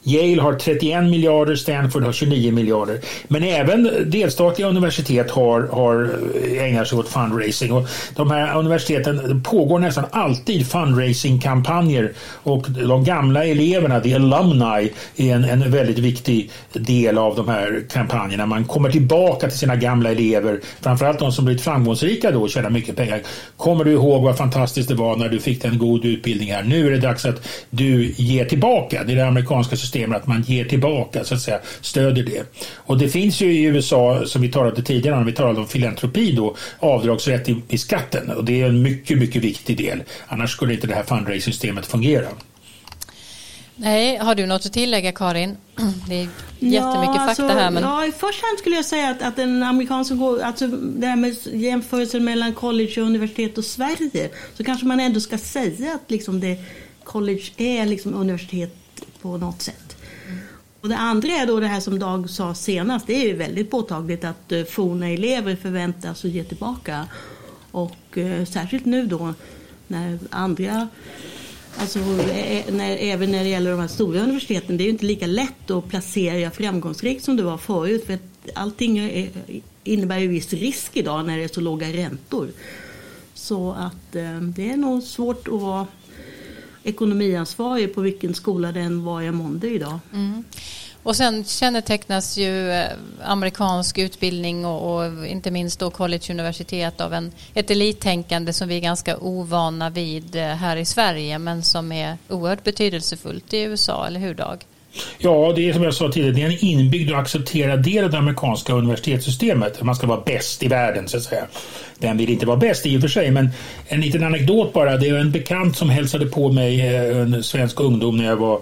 Yale har 31 miljarder, Stanford har 29 miljarder. Men även delstatliga universitet har, har eh, ägnar sig åt fundraising. Och de här universiteten pågår nästan alltid fundraising-kampanjer och de gamla eleverna, the alumni, är en, en väldigt viktig del av de här kampanjerna. Man kommer tillbaka till sina gamla elever, framförallt de som blivit framgångsrika då och tjänar mycket pengar. Kommer du ihåg vad fantastiskt det var när du fick en god utbildning här? Nu är det dags att du ger tillbaka. Det är det amerikanska systemet systemet att man ger tillbaka, så att säga, stöder det. Och det finns ju i USA, som vi talade tidigare om, vi talade om filantropi då, avdragsrätt i, i skatten och det är en mycket, mycket viktig del. Annars skulle inte det här fundraising-systemet fungera. Nej, har du något att tillägga Karin? Det är jättemycket ja, alltså, fakta här. Men... Ja, i första hand skulle jag säga att, att en amerikan som går, alltså det här med jämförelsen mellan college och universitet och Sverige, så kanske man ändå ska säga att liksom det, college är liksom universitet på något sätt. Och det andra är då det här som Dag sa senast. Det är ju väldigt påtagligt att eh, forna elever förväntas att ge tillbaka. Och eh, särskilt nu då när andra Alltså, eh, när, även när det gäller de här stora universiteten, det är ju inte lika lätt att placera framgångsrikt som det var förut. För att allting är, eh, innebär ju viss risk idag när det är så låga räntor. Så att eh, det är nog svårt att vara ekonomiansvarig på vilken skola den var i månde idag. Mm. Och sen kännetecknas ju eh, amerikansk utbildning och, och, inte minst då college universitet av en, ett elittänkande som vi är ganska ovana vid eh, här i Sverige men som är oerhört betydelsefullt i USA, eller hur Dag? Ja, det är som jag sa tidigare, det är en inbyggd och accepterad del av det amerikanska universitetssystemet. Man ska vara bäst i världen så att säga. Den vill inte vara bäst i och för sig, men en liten anekdot bara. Det är en bekant som hälsade på mig, eh, en svensk ungdom, när jag var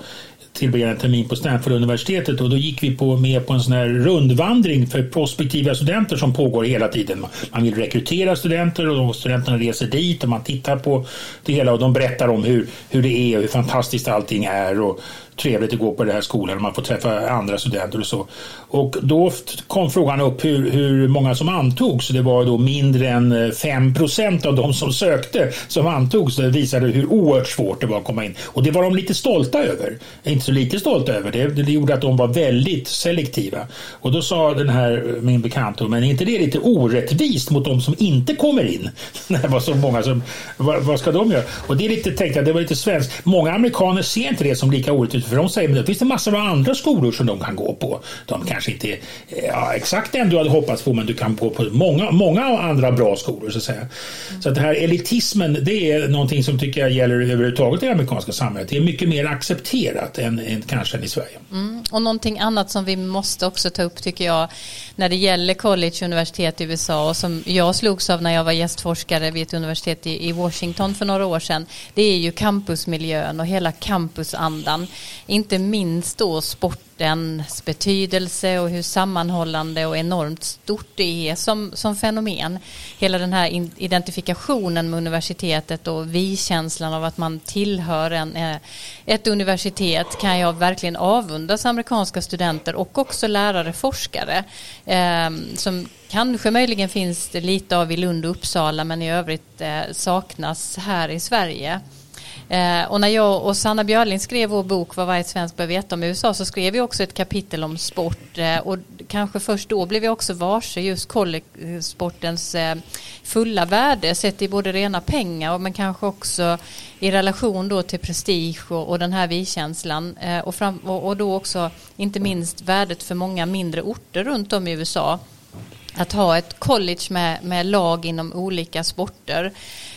tillbringade en termin på Stanford-universitetet och då gick vi på, med på en sån här rundvandring för prospektiva studenter som pågår hela tiden. Man vill rekrytera studenter och studenterna reser dit och man tittar på det hela och de berättar om hur, hur det är och hur fantastiskt allting är och trevligt att gå på den här skolan och man får träffa andra studenter och så. Och då kom frågan upp hur, hur många som antogs. Det var då mindre än eh, 5 procent av de som sökte som antogs. Det visade hur oerhört svårt det var att komma in. Och det var de lite stolta över. Inte så lite stolta över. Det, det gjorde att de var väldigt selektiva. Och då sa den här eh, min bekant, men är inte det lite orättvist mot de som inte kommer in? det var så många som, vad, vad, ska de göra? Och det är lite, tänkte jag, det var lite svenskt. Många amerikaner ser inte det som lika orättvist för de säger, att det finns det massor av andra skolor som de kan gå på. De kanske inte är ja, exakt den du hade hoppats på, men du kan gå på många, många andra bra skolor så att säga. Så att det här elitismen, det är någonting som tycker jag gäller överhuvudtaget i det amerikanska samhället. Det är mycket mer accepterat än, än kanske än i Sverige. Mm. Och någonting annat som vi måste också ta upp tycker jag när det gäller college och universitet i USA och som jag slogs av när jag var gästforskare vid ett universitet i, i Washington för några år sedan. Det är ju campusmiljön och hela campusandan. Inte minst då sportens betydelse och hur sammanhållande och enormt stort det är som, som fenomen. Hela den här identifikationen med universitetet och vi-känslan av att man tillhör en, eh, ett universitet kan jag verkligen avundas amerikanska studenter och också lärare, forskare eh, som Kanske möjligen finns det lite av i Lund och Uppsala men i övrigt eh, saknas här i Sverige. Eh, och när jag och Sanna Björling skrev vår bok Vad varje svensk bör veta om USA så skrev vi också ett kapitel om sport eh, och kanske först då blev vi också varse just sportens eh, fulla värde sett i både rena pengar men kanske också i relation då till prestige och, och den här vi-känslan eh, och, och, och då också inte minst värdet för många mindre orter runt om i USA att ha ett college med, med lag inom olika sporter.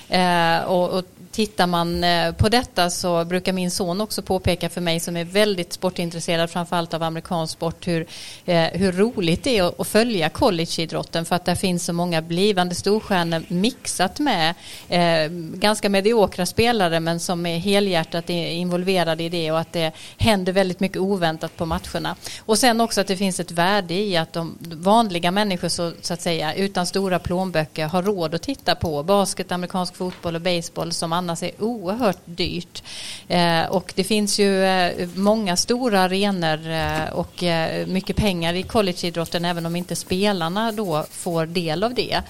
Eh, och, och, tittar man eh, på detta så brukar min son också påpeka för mig som är väldigt sportintresserad framförallt av amerikansk sport hur, eh, hur roligt det är att följa collegeidrotten för att det finns så många blivande storstjärnor mixat med eh, ganska mediokra spelare men som är helhjärtat involverade i det och att det händer väldigt mycket oväntat på matcherna. Och sen också att det finns ett värde i att de vanliga människor så, så att säga utan stora plånböcker har råd att titta på basket, amerikansk fotboll och baseball som annars är oerhört dyrt. Eh, och det finns ju eh, många stora arenor eh, och eh, mycket pengar i collegeidrotten även om inte spelarna då får del av det.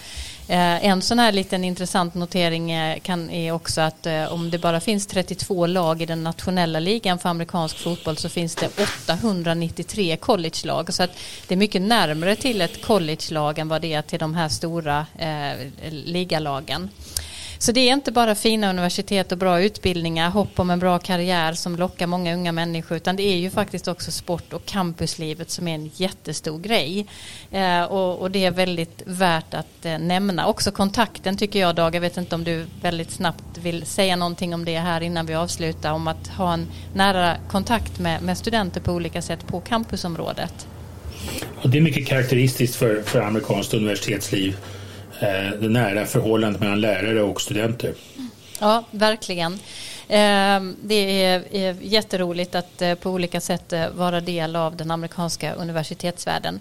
Eh, en sån här liten intressant notering eh, kan, är också att eh, om det bara finns 32 lag i den nationella ligan för amerikansk fotboll så finns det 893 collegelag. Så att det är mycket närmare till ett collegelag än vad det är till de här stora eh, ligalagen. Så det är inte bara fina universitet och bra utbildningar, hopp om en bra karriär som lockar många unga människor utan det är ju faktiskt också sport och campuslivet som är en jättestor grej. Eh, och, och, det är väldigt värt att eh, nämna. Också kontakten tycker jag Dag, jag vet inte om du väldigt snabbt vill säga någonting om det här innan vi avslutar om att ha en nära kontakt med, med studenter på olika sätt på campusområdet. Och det är mycket karaktäristiskt för, för amerikanskt universitetsliv Eh, det nära förhållandet mellan lärare och studenter. Ja, verkligen. Ehm, det är jätteroligt att eh, på olika sätt eh, vara del av den amerikanska universitetsvärlden.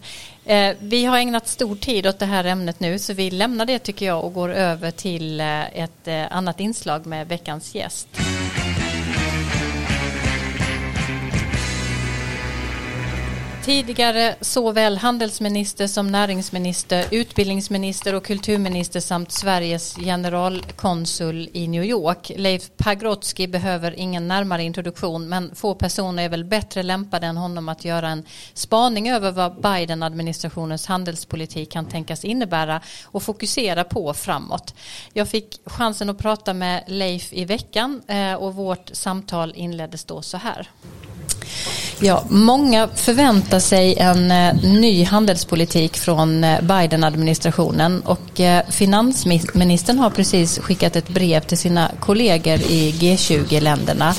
Vi har ägnat stor tid åt det här ämnet nu så vi lämnar det tycker jag och går över till ett annat inslag med veckans gäst. Tidigare såväl handelsminister som näringsminister, utbildningsminister och kulturminister samt Sveriges generalkonsul i New York. Leif Pagrotsky behöver ingen närmare introduktion men få personer är väl bättre lämpade än honom att göra en spaning över vad Biden-administrationens handelspolitik kan tänkas innebära och fokusera på framåt. Jag fick chansen att prata med Leif i veckan eh, och vårt samtal inleddes då så här. Ja, många förväntar sig en eh, ny handelspolitik från eh, Biden-administrationen och eh, finansministern har precis skickat ett brev till sina kollegor i G20-länderna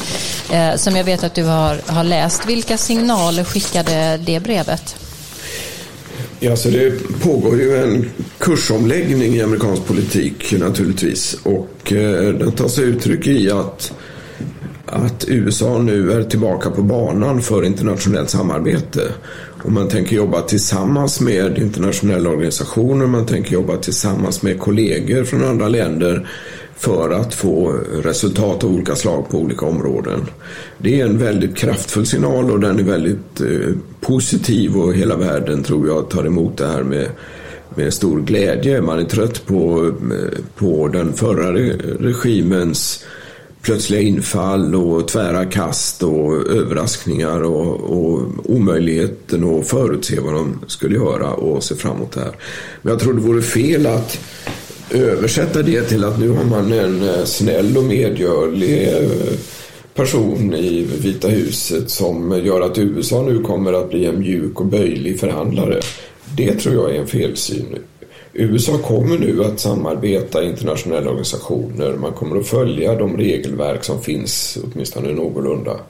som jag vet att du har, har läst. Vilka signaler skickade det brevet? Ja, så det pågår ju en kursomläggning i amerikansk politik naturligtvis och den tar sig uttryck i att att USA nu är tillbaka på banan för internationellt samarbete. Och man tänker jobba tillsammans med internationella organisationer, man tänker jobba tillsammans med kollegor från andra länder för att få resultat av olika slag på olika områden. Det är en väldigt kraftfull signal och den är väldigt eh, positiv och hela världen tror jag tar emot det här med, med stor glädje. Man är trött på, eh, på den förra regimens plötsliga infall och tvära kast och överraskningar och, och omöjligheten att förutse vad de skulle göra och se framåt det här. Men jag tror det vore fel att översätta det till att nu har man en eh, snäll och medgörlig eh, person i Vita huset som gör att USA nu kommer att bli en mjuk och böjlig förhandlare. Det tror jag är en felsyn. USA kommer nu att samarbeta i internationella organisationer. Man kommer att följa de regelverk som finns, åtminstone någorlunda.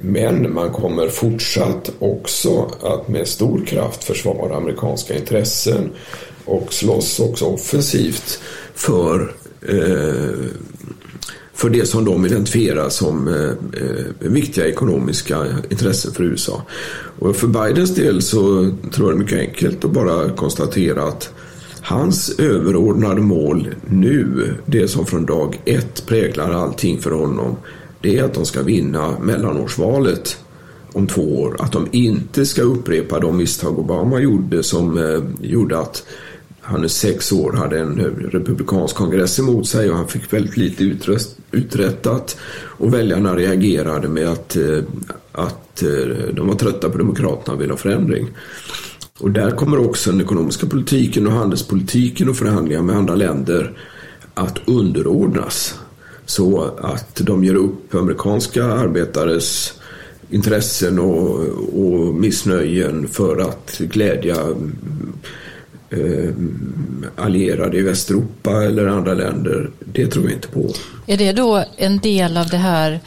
Men man kommer fortsatt också att med stor kraft försvara amerikanska intressen och slåss också offensivt för eh, för det som de identifierar som eh, eh, viktiga ekonomiska intressen för USA. Och för Bidens del så tror jag det är mycket enkelt att bara konstatera att hans överordnade mål nu, det som från dag ett präglar allting för honom, det är att de ska vinna mellanårsvalet om två år. Att de inte ska upprepa de misstag Obama gjorde som eh, gjorde att han i sex år hade en republikansk kongress emot sig och han fick väldigt lite uträttat. Och väljarna reagerade med att, eh, att eh, de var trötta på Demokraterna och ville ha förändring. Och där kommer också den ekonomiska politiken och handelspolitiken och förhandlingar med andra länder att underordnas. Så att de ger upp amerikanska arbetares intressen och, och missnöjen för att glädja eh, allierade i Västeuropa eller andra länder. Det tror jag inte på. Är det då en del av det här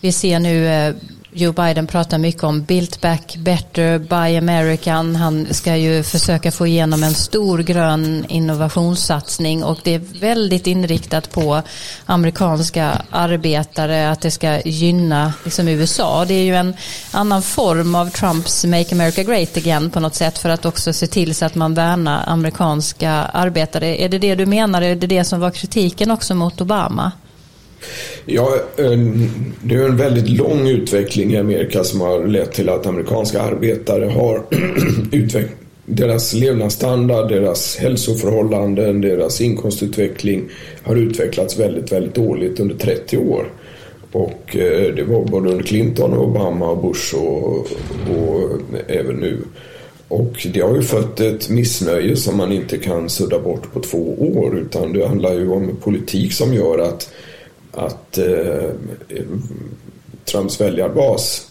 vi ser nu eh, Joe Biden pratar mycket om built Back Better, Buy American. Han ska ju försöka få igenom en stor grön innovationssatsning och det är väldigt inriktat på amerikanska arbetare, att det ska gynna liksom USA. Det är ju en annan form av Trumps Make America Great Again på något sätt för att också se till så att man värnar amerikanska arbetare. Är det det du menar? Är det det som var kritiken också mot Obama? Ja, eh, det är en väldigt lång utveckling i Amerika som har lett till att amerikanska arbetare har utvecklat deras levnadsstandard, deras hälsoförhållanden, deras inkomstutveckling har utvecklats väldigt, väldigt dåligt under 30 år. Och eh, det var både under Clinton, Obama, Bush och, och även nu. Och det har ju fött ett missnöje som man inte kan sudda bort på två år utan det handlar ju om politik som gör att att eh, Trumps väljarbas,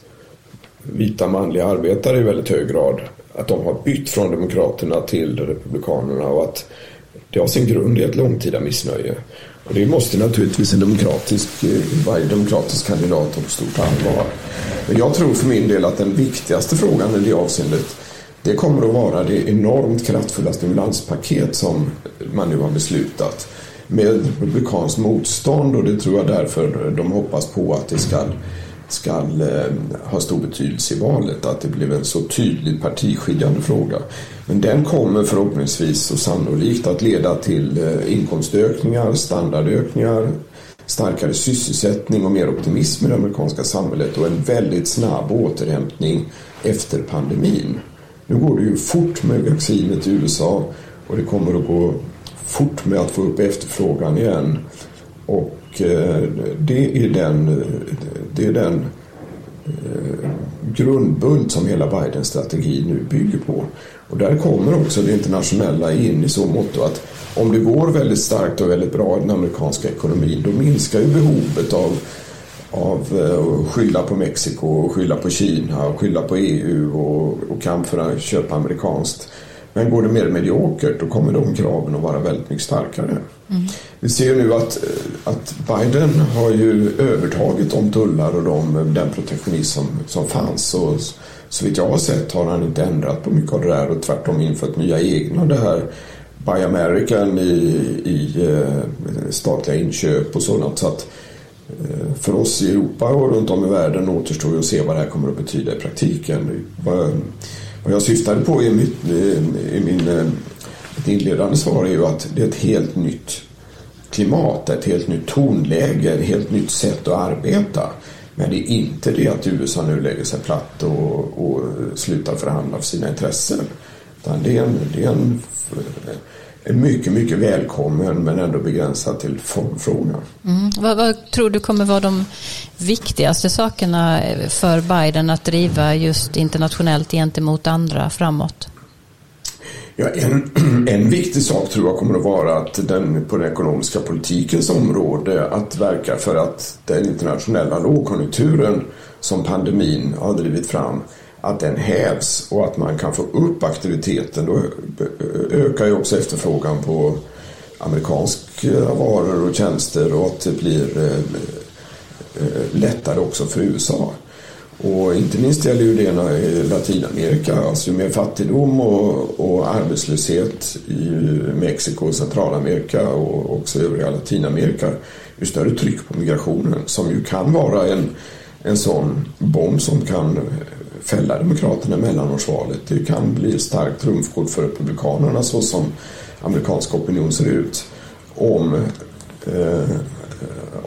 vita manliga arbetare i väldigt hög grad, att de har bytt från Demokraterna till Republikanerna och att det har sin grund i ett långtida missnöje. Och det måste naturligtvis en demokratisk, eh, varje demokratisk kandidat ta på stort allvar. Men jag tror för min del att den viktigaste frågan i det avseendet det kommer att vara det enormt kraftfulla stimulanspaket som man nu har beslutat med republikanskt motstånd och det tror jag därför de hoppas på att det ska, ska eh, ha stor betydelse i valet. Att det blev en så tydlig partiskiljande fråga. Men den kommer förhoppningsvis och sannolikt att leda till eh, inkomstökningar, standardökningar, starkare sysselsättning och mer optimism i det amerikanska samhället och en väldigt snabb återhämtning efter pandemin. Nu går det ju fort med vaccinet i USA och det kommer att gå fort med att få upp efterfrågan igen. Och eh, det är den, det är den eh, grundbult som hela Bidens strategi nu bygger på. Och där kommer också det internationella in i så mått att om det går väldigt starkt och väldigt bra i den amerikanska ekonomin då minskar ju behovet av av eh, att skylla på Mexiko, och skylla på Kina, och skylla på EU och, och kamp för att köpa amerikanskt. Men går det mer mediokert då kommer de kraven att vara väldigt mycket starkare. Mm. Vi ser nu att, att Biden har ju övertagit de tullar och de, den protektionism som, som fanns. Och så vitt jag har sett har han inte ändrat på mycket av det där och tvärtom infört nya egna. Det här Buy American i, i eh, statliga inköp och sådant. Så att, eh, för oss i Europa och runt om i världen återstår ju att se vad det här kommer att betyda i praktiken. Vad jag syftade på i, mitt, i min eh, mitt inledande svar är ju att det är ett helt nytt klimat, ett helt nytt tonläge, ett helt nytt sätt att arbeta. Men det är inte det att USA nu lägger sig platt och, och slutar förhandla för sina intressen. Utan det är en, det är en, är mycket, mycket välkommen men ändå begränsad till formfrågan. Mm. Vad, vad, tror du kommer vara de viktigaste sakerna för Biden att driva just internationellt gentemot andra framåt? Ja, en, en viktig sak tror jag kommer att vara att den på den ekonomiska politikens område att verka för att den internationella lågkonjunkturen som pandemin har drivit fram att den hävs och att man kan få upp aktiviteten. Då ökar ju också efterfrågan på amerikanska eh, varor och tjänster och att det blir eh, lättare också för USA. Och inte minst gäller ju det i eh, Latinamerika. Alltså ju mer fattigdom och, och arbetslöshet i Mexiko och Centralamerika och också övriga Latinamerika, ju större tryck på migrationen som ju kan vara en, en sån bomb som kan fälla Demokraterna i mellanårsvalet. Det kan bli ett starkt trumfkort för Republikanerna så som amerikansk opinion ser ut om, eh,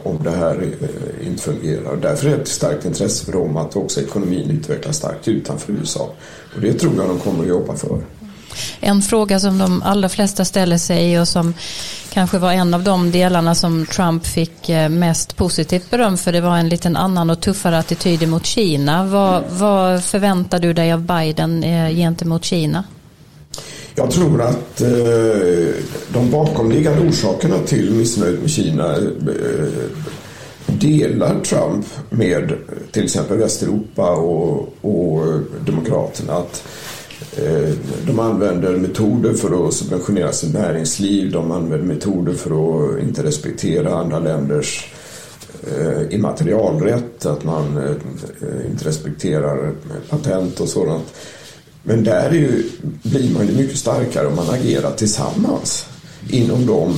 om det här eh, inte fungerar. Därför är det ett starkt intresse för dem att också ekonomin utvecklas starkt utanför USA. Och det tror jag de kommer att jobba för. En fråga som de allra flesta ställer sig och som kanske var en av de delarna som Trump fick eh, mest positivt beröm för det var en liten annan och tuffare attityd mot Kina. Vad, vad förväntar du dig av Biden eh, gentemot Kina? Jag tror att eh, de bakomliggande orsakerna till missnöjet med Kina eh, delar Trump med till exempel Västeuropa och, och Demokraterna. Att Eh, de använder metoder för att subventionera sitt näringsliv. De använder metoder för att inte respektera andra länders eh, immaterialrätt. Att man eh, inte respekterar patent och sådant. Men där ju, blir man ju mycket starkare om man agerar tillsammans inom de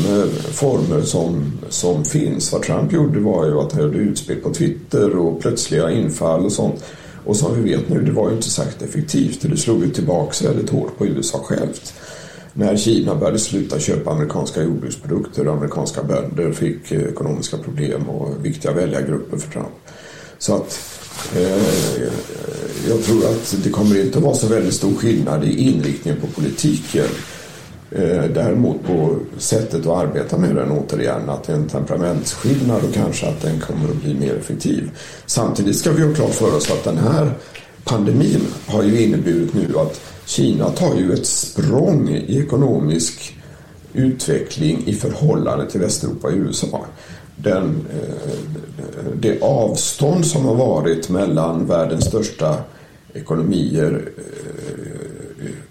former som, som finns. Vad Trump gjorde var ju att han gjorde utspel på Twitter och plötsliga infall och sånt och som vi vet nu, det var ju inte särskilt effektivt. Det slog ju tillbaka väldigt hårt på USA självt. När Kina började sluta köpa amerikanska jordbruksprodukter och amerikanska bönder fick eh, ekonomiska problem och viktiga väljargrupper för Trump. Så att eh, jag tror att det kommer inte att vara så väldigt stor skillnad i inriktningen på politiken Eh, däremot på sättet att arbeta med den återigen, att det är en temperamentsskillnad och kanske att den kommer att bli mer effektiv. Samtidigt ska vi ha klart för oss att den här pandemin har ju inneburit nu att Kina tar ju ett språng i ekonomisk utveckling i förhållande till Västeuropa och USA. Den, eh, det avstånd som har varit mellan världens största ekonomier eh,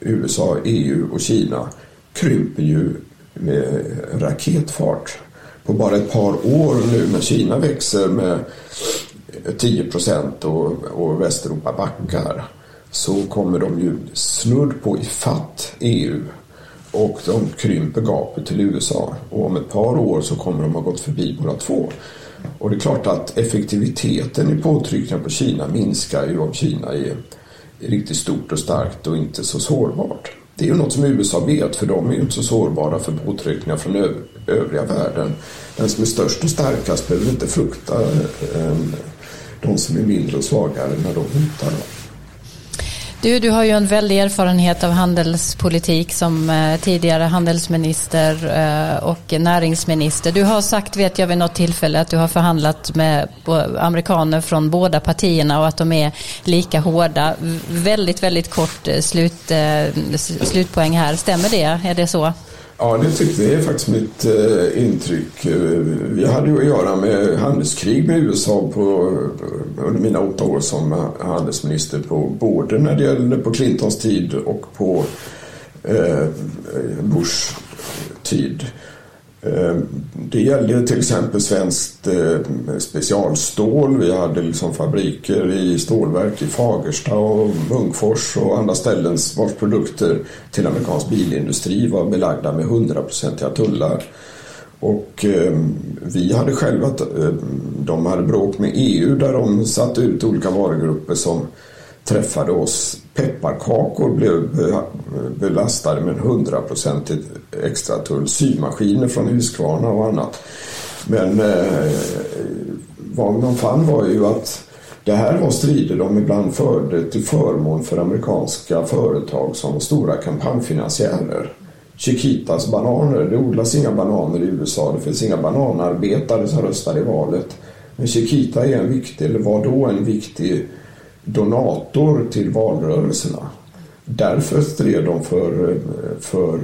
USA, EU och Kina krymper ju med raketfart. På bara ett par år nu när Kina växer med 10 procent och, och Västeuropa backar så kommer de ju snudd på ifatt EU och de krymper gapet till USA. Och om ett par år så kommer de ha gått förbi båda två. Och det är klart att effektiviteten i påtryckningar på Kina minskar ju om Kina är, är riktigt stort och starkt och inte så sårbart. Det är ju något som USA vet för de är ju inte så sårbara för påtryckningar från övriga världen. Den som är störst och starkast behöver inte frukta eh, de som är mindre och svagare när de hotar dem. Du, du har ju en väldig erfarenhet av handelspolitik som eh, tidigare handelsminister eh, och näringsminister. Du har sagt, vet jag vid något tillfälle, att du har förhandlat med amerikaner från båda partierna och att de är lika hårda. Väldigt, väldigt kort eh, slut, eh, slutpoäng här. Stämmer det? Är det så? Ja, det tycker jag är faktiskt mitt eh, intryck. Eh, vi hade ju att göra med handelskrig med USA på, under mina åtta år som handelsminister på både när det gällde på Clintons tid och på eh, Bush tid. Eh, det gällde till exempel svenskt eh, specialstål. Vi hade liksom fabriker i stålverk i Fagersta och Munkfors och andra ställen vars produkter till amerikansk bilindustri var belagda med hundraprocentiga tullar. Och eh, vi hade själva, de hade bråk med EU där de satte ut olika varugrupper som träffade oss. Pepparkakor blev belastade med 100% extra tull. Symaskiner från Husqvarna och annat. Men eh, vad man fann var ju att det här var strider de ibland förde till förmån för amerikanska företag som stora kampanjfinansiärer. Chiquitas bananer. Det odlas inga bananer i USA. Det finns inga bananarbetare som röstar i valet. Men Chiquita är en viktig, eller var då en viktig donator till valrörelserna. Därför stred de för, för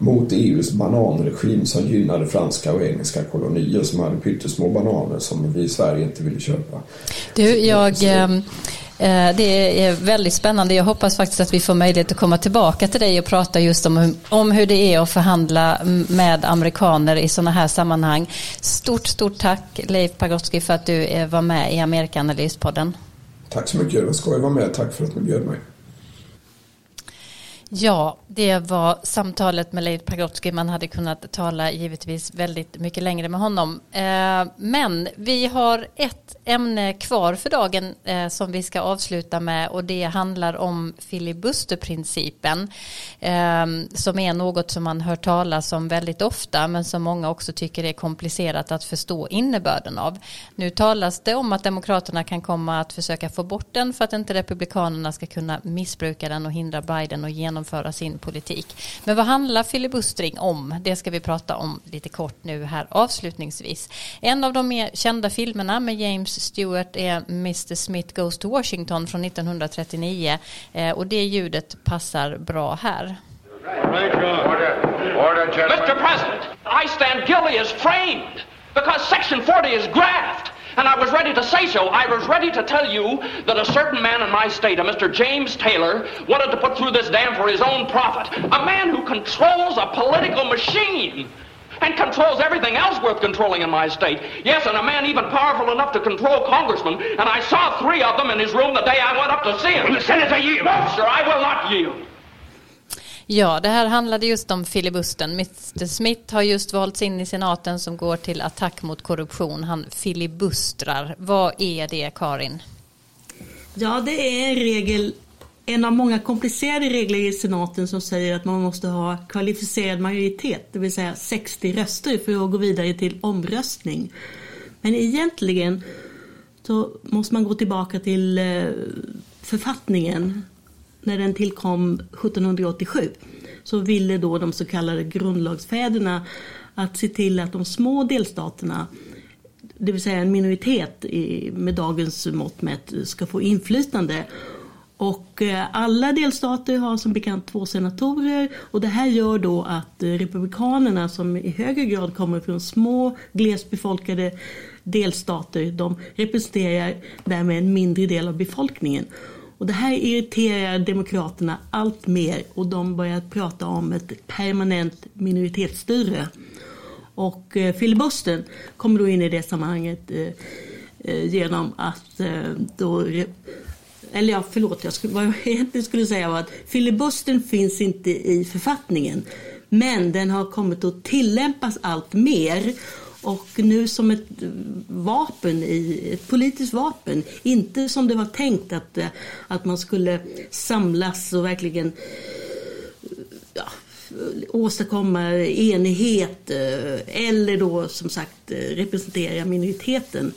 mot EUs bananregim som gynnade franska och engelska kolonier som hade pyttesmå bananer som vi i Sverige inte ville köpa. Du, jag, ehm, eh, det är väldigt spännande. Jag hoppas faktiskt att vi får möjlighet att komma tillbaka till dig och prata just om, om hur det är att förhandla med amerikaner i sådana här sammanhang. Stort, stort tack Leif Pagrotsky för att du eh, var med i Amerikanalyspodden. Tack så mycket. Det var skoj att vara med. Tack för att ni bjöd mig. Ja, det var samtalet med Leif Pagrotsky. Man hade kunnat tala givetvis väldigt mycket längre med honom. Eh, men vi har ett ämne kvar för dagen eh, som vi ska avsluta med och det handlar om filibusterprincipen eh, som är något som man hör talas om väldigt ofta men som många också tycker är komplicerat att förstå innebörden av. Nu talas det om att Demokraterna kan komma att försöka få bort den för att inte Republikanerna ska kunna missbruka den och hindra Biden och genomföra sin politik. Men vad handlar filibustring om? Det ska vi prata om lite kort nu här avslutningsvis. En av de mer kända filmerna med James Stewart är Mr Smith Goes to Washington från 1939 eh, och det ljudet passar bra här. Mr. President, I stand guilty as framed because Section 40 is graft. And I was ready to say so. I was ready to tell you that a certain man in my state, a Mr. James Taylor, wanted to put through this dam for his own profit. A man who controls a political machine and controls everything else worth controlling in my state. Yes, and a man even powerful enough to control congressmen. And I saw three of them in his room the day I went up to see him. Senator, yield. No, sir, I will not yield. Ja, det här handlade just om filibusten. Mr Smith har just valts in i senaten som går till attack mot korruption. Han filibustrar. Vad är det, Karin? Ja, det är en regel, en av många komplicerade regler i senaten som säger att man måste ha kvalificerad majoritet, det vill säga 60 röster för att gå vidare till omröstning. Men egentligen så måste man gå tillbaka till eh, författningen när den tillkom 1787 så ville då de så kallade grundlagsfäderna att se till att de små delstaterna det vill säga en minoritet med dagens mått mätt, ska få inflytande. Och eh, alla delstater har som bekant två senatorer och det här gör då att eh, republikanerna som i högre grad kommer från små glesbefolkade delstater, de representerar därmed en mindre del av befolkningen. Och det här irriterar Demokraterna allt mer och de börjar prata om ett permanent minoritetsstyre. Och eh, filibustern kommer då in i det sammanhanget eh, eh, genom att eh, då eller ja, förlåt, jag skulle, vad jag egentligen skulle säga var att filibustern finns inte i författningen. Men den har kommit att tillämpas allt mer och nu som ett vapen, i, ett politiskt vapen. Inte som det var tänkt att, eh, att man skulle samlas och verkligen eh, ja, åstadkomma enighet eh, eller då som sagt representera minoriteten.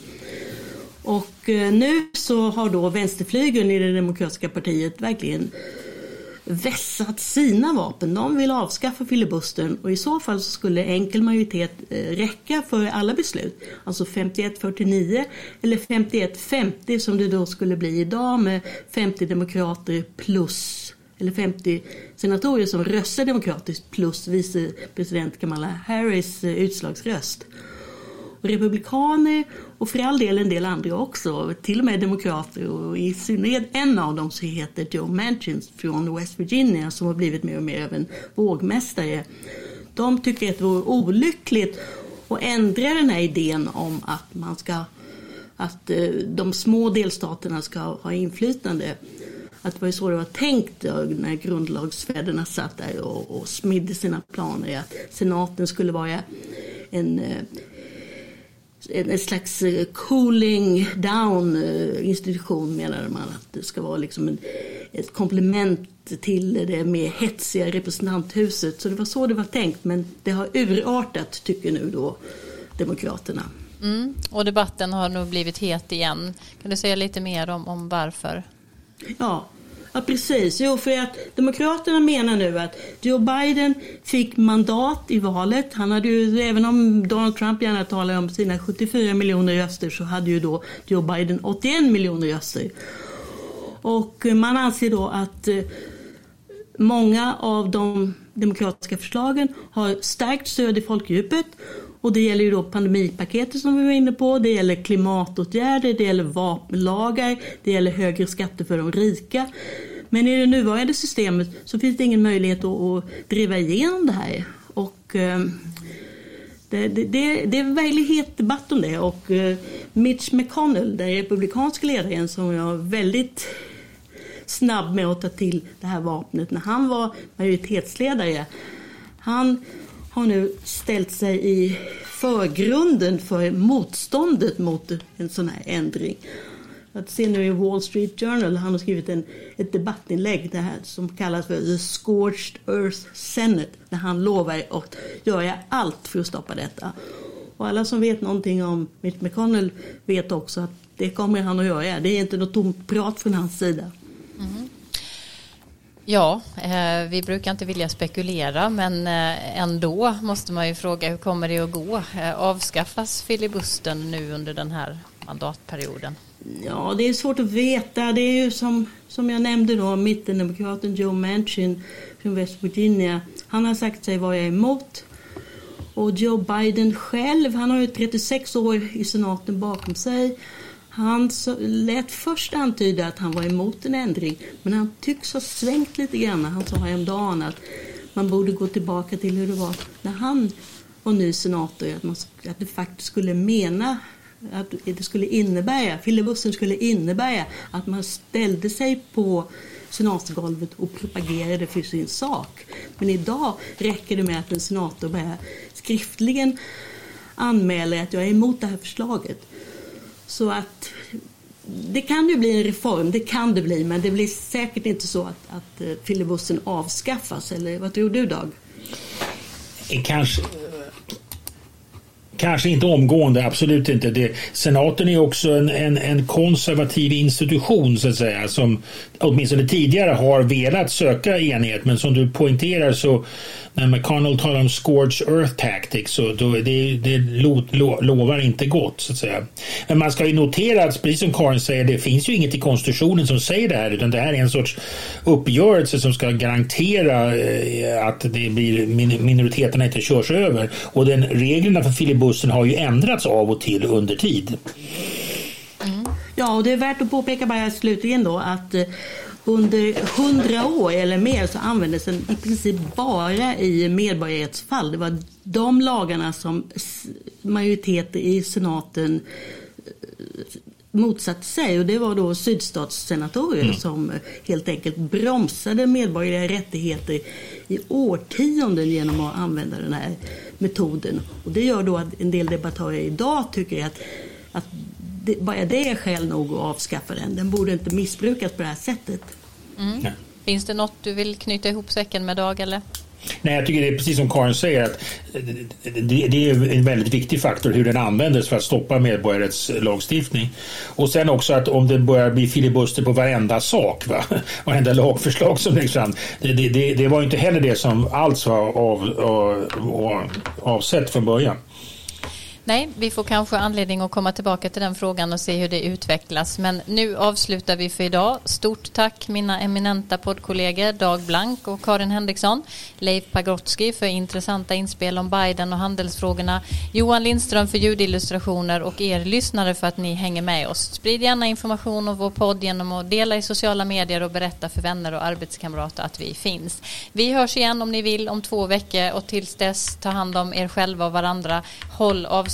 Och nu så har då vänsterflygeln i det demokratiska partiet verkligen vässat sina vapen. De vill avskaffa filibustern och i så fall så skulle enkel majoritet eh, räcka för alla beslut. Alltså 51-49 eller 51-50 som det då skulle bli idag med 50 demokrater plus eller 50 senatorer som röstar demokratiskt plus vicepresident Kamala Harris eh, utslagsröst. Och republikaner och för all del en del andra också, till och med demokrater och i synnerhet en av dem som heter Joe Manchin från West Virginia som har blivit mer och mer av en vågmästare. De tycker att det vore olyckligt att ändra den här idén om att man ska att eh, de små delstaterna ska ha inflytande. Att det var så det var tänkt när grundlagsfäderna satt där och, och smidde sina planer. Att senaten skulle vara en eh, en slags eh, cooling down eh, institution menade man att det ska vara liksom en, ett komplement till det mer hetsiga representanthuset. Så det var så det var tänkt men det har urartat tycker nu då Demokraterna. Mm, och debatten har nog blivit het igen. Kan du säga lite mer om, om varför? Ja, Ja, precis. Jo, för att Demokraterna menar nu att Joe Biden fick mandat i valet. Han hade ju, även om Donald Trump gärna talar om sina 74 miljoner röster så hade ju då Joe Biden 81 miljoner röster. Och man anser då att eh, många av de demokratiska förslagen har starkt stöd i folkdjupet. Och det gäller ju då pandemipaketet som vi var inne på, det gäller klimatåtgärder, det gäller vapenlagar, det gäller högre skatter för de rika. Men i det nuvarande systemet så finns det ingen möjlighet att, att driva igenom det här. Och, eh, det, det, det, det är en väldigt het debatt om det och eh, Mitch McConnell, den republikanska ledaren som jag väldigt snabb med att ta till det här vapnet när han var majoritetsledare. Han har nu ställt sig i förgrunden för motståndet mot en sån här ändring. Att se nu i Wall Street Journal, han har skrivit en, ett debattinlägg det här, som kallas för The Scorched Earth Senate, där han lovar att göra allt för att stoppa detta. Och alla som vet någonting om Mitch McConnell vet också att det kommer han att göra. Det är inte något tomt prat från hans sida. Ja, eh, vi brukar inte vilja spekulera men eh, ändå måste man ju fråga hur kommer det att gå? Eh, avskaffas filibustern nu under den här mandatperioden? Ja, det är svårt att veta. Det är ju som, som jag nämnde då, mittendemokraten Joe Manchin från West Virginia. Han har sagt sig vara emot. Och Joe Biden själv, han har ju 36 år i senaten bakom sig. Han lät först antyda att han var emot en ändring, men han tycks ha svängt lite grann. Han sa häromdagen att man borde gå tillbaka till hur det var när han var ny senator, att, man, att det faktiskt skulle mena att det skulle innebära, filibussen skulle innebära att man ställde sig på senatsgolvet och propagerade för sin sak. Men idag räcker det med att en senator bara skriftligen anmäler att jag är emot det här förslaget. Så att det kan ju bli en reform, det kan det bli, men det blir säkert inte så att, att eh, filibussen avskaffas. Eller vad tror du Dag? Eh, kanske, Kanske inte omgående, absolut inte. Det, senaten är också en, en, en, konservativ institution så att säga som åtminstone tidigare har velat söka enighet. men som du poängterar så när McConnell talar om scorch earth tactics så då, det, det lo, lo, lovar inte gott så att säga. Men man ska ju notera att precis som Karin säger det finns ju inget i konstitutionen som säger det här utan det här är en sorts uppgörelse som ska garantera eh, att det blir minoriteterna inte körs över och den reglerna för filibussen har ju ändrats av och till under tid. Mm. Ja, och det är värt att påpeka bara slutligen då att eh, under hundra år eller mer så användes den i princip bara i medborgarrättsfall. Det var de lagarna som majoriteten i senaten eh, motsatte sig och det var då sydstatssenatorer mm. som helt enkelt bromsade medborgerliga rättigheter i årtionden genom att använda den här metoden. Och det gör då att en del debattörer idag tycker att, att det, bara det är skäl nog att avskaffa den. Den borde inte missbrukas på det här sättet. Mm. Finns det något du vill knyta ihop säcken med Dag eller? Nej, jag tycker det är precis som Karin säger att eh, det, är en väldigt viktig faktor hur den användes för att stoppa medborgarrättslagstiftning. Och sen också att om det börjar bli filibuster på varenda sak, va? varenda lagförslag som läggs fram. Det, det, det var inte heller det som alls var av, av, avsett från början. Nej, vi får kanske anledning att komma tillbaka till den frågan och se hur det utvecklas. Men nu avslutar vi för idag. Stort tack mina eminenta poddkollegor Dag Blank och Karin Henriksson. Leif Pagrotsky för intressanta inspel om Biden och handelsfrågorna. Johan Lindström för ljudillustrationer och er lyssnare för att ni hänger med oss. Sprid gärna information om vår podd genom att dela i sociala medier och berätta för vänner och arbetskamrater att vi finns. Vi hörs igen om ni vill om två veckor och tills dess ta hand om er själva och varandra. Håll avstånd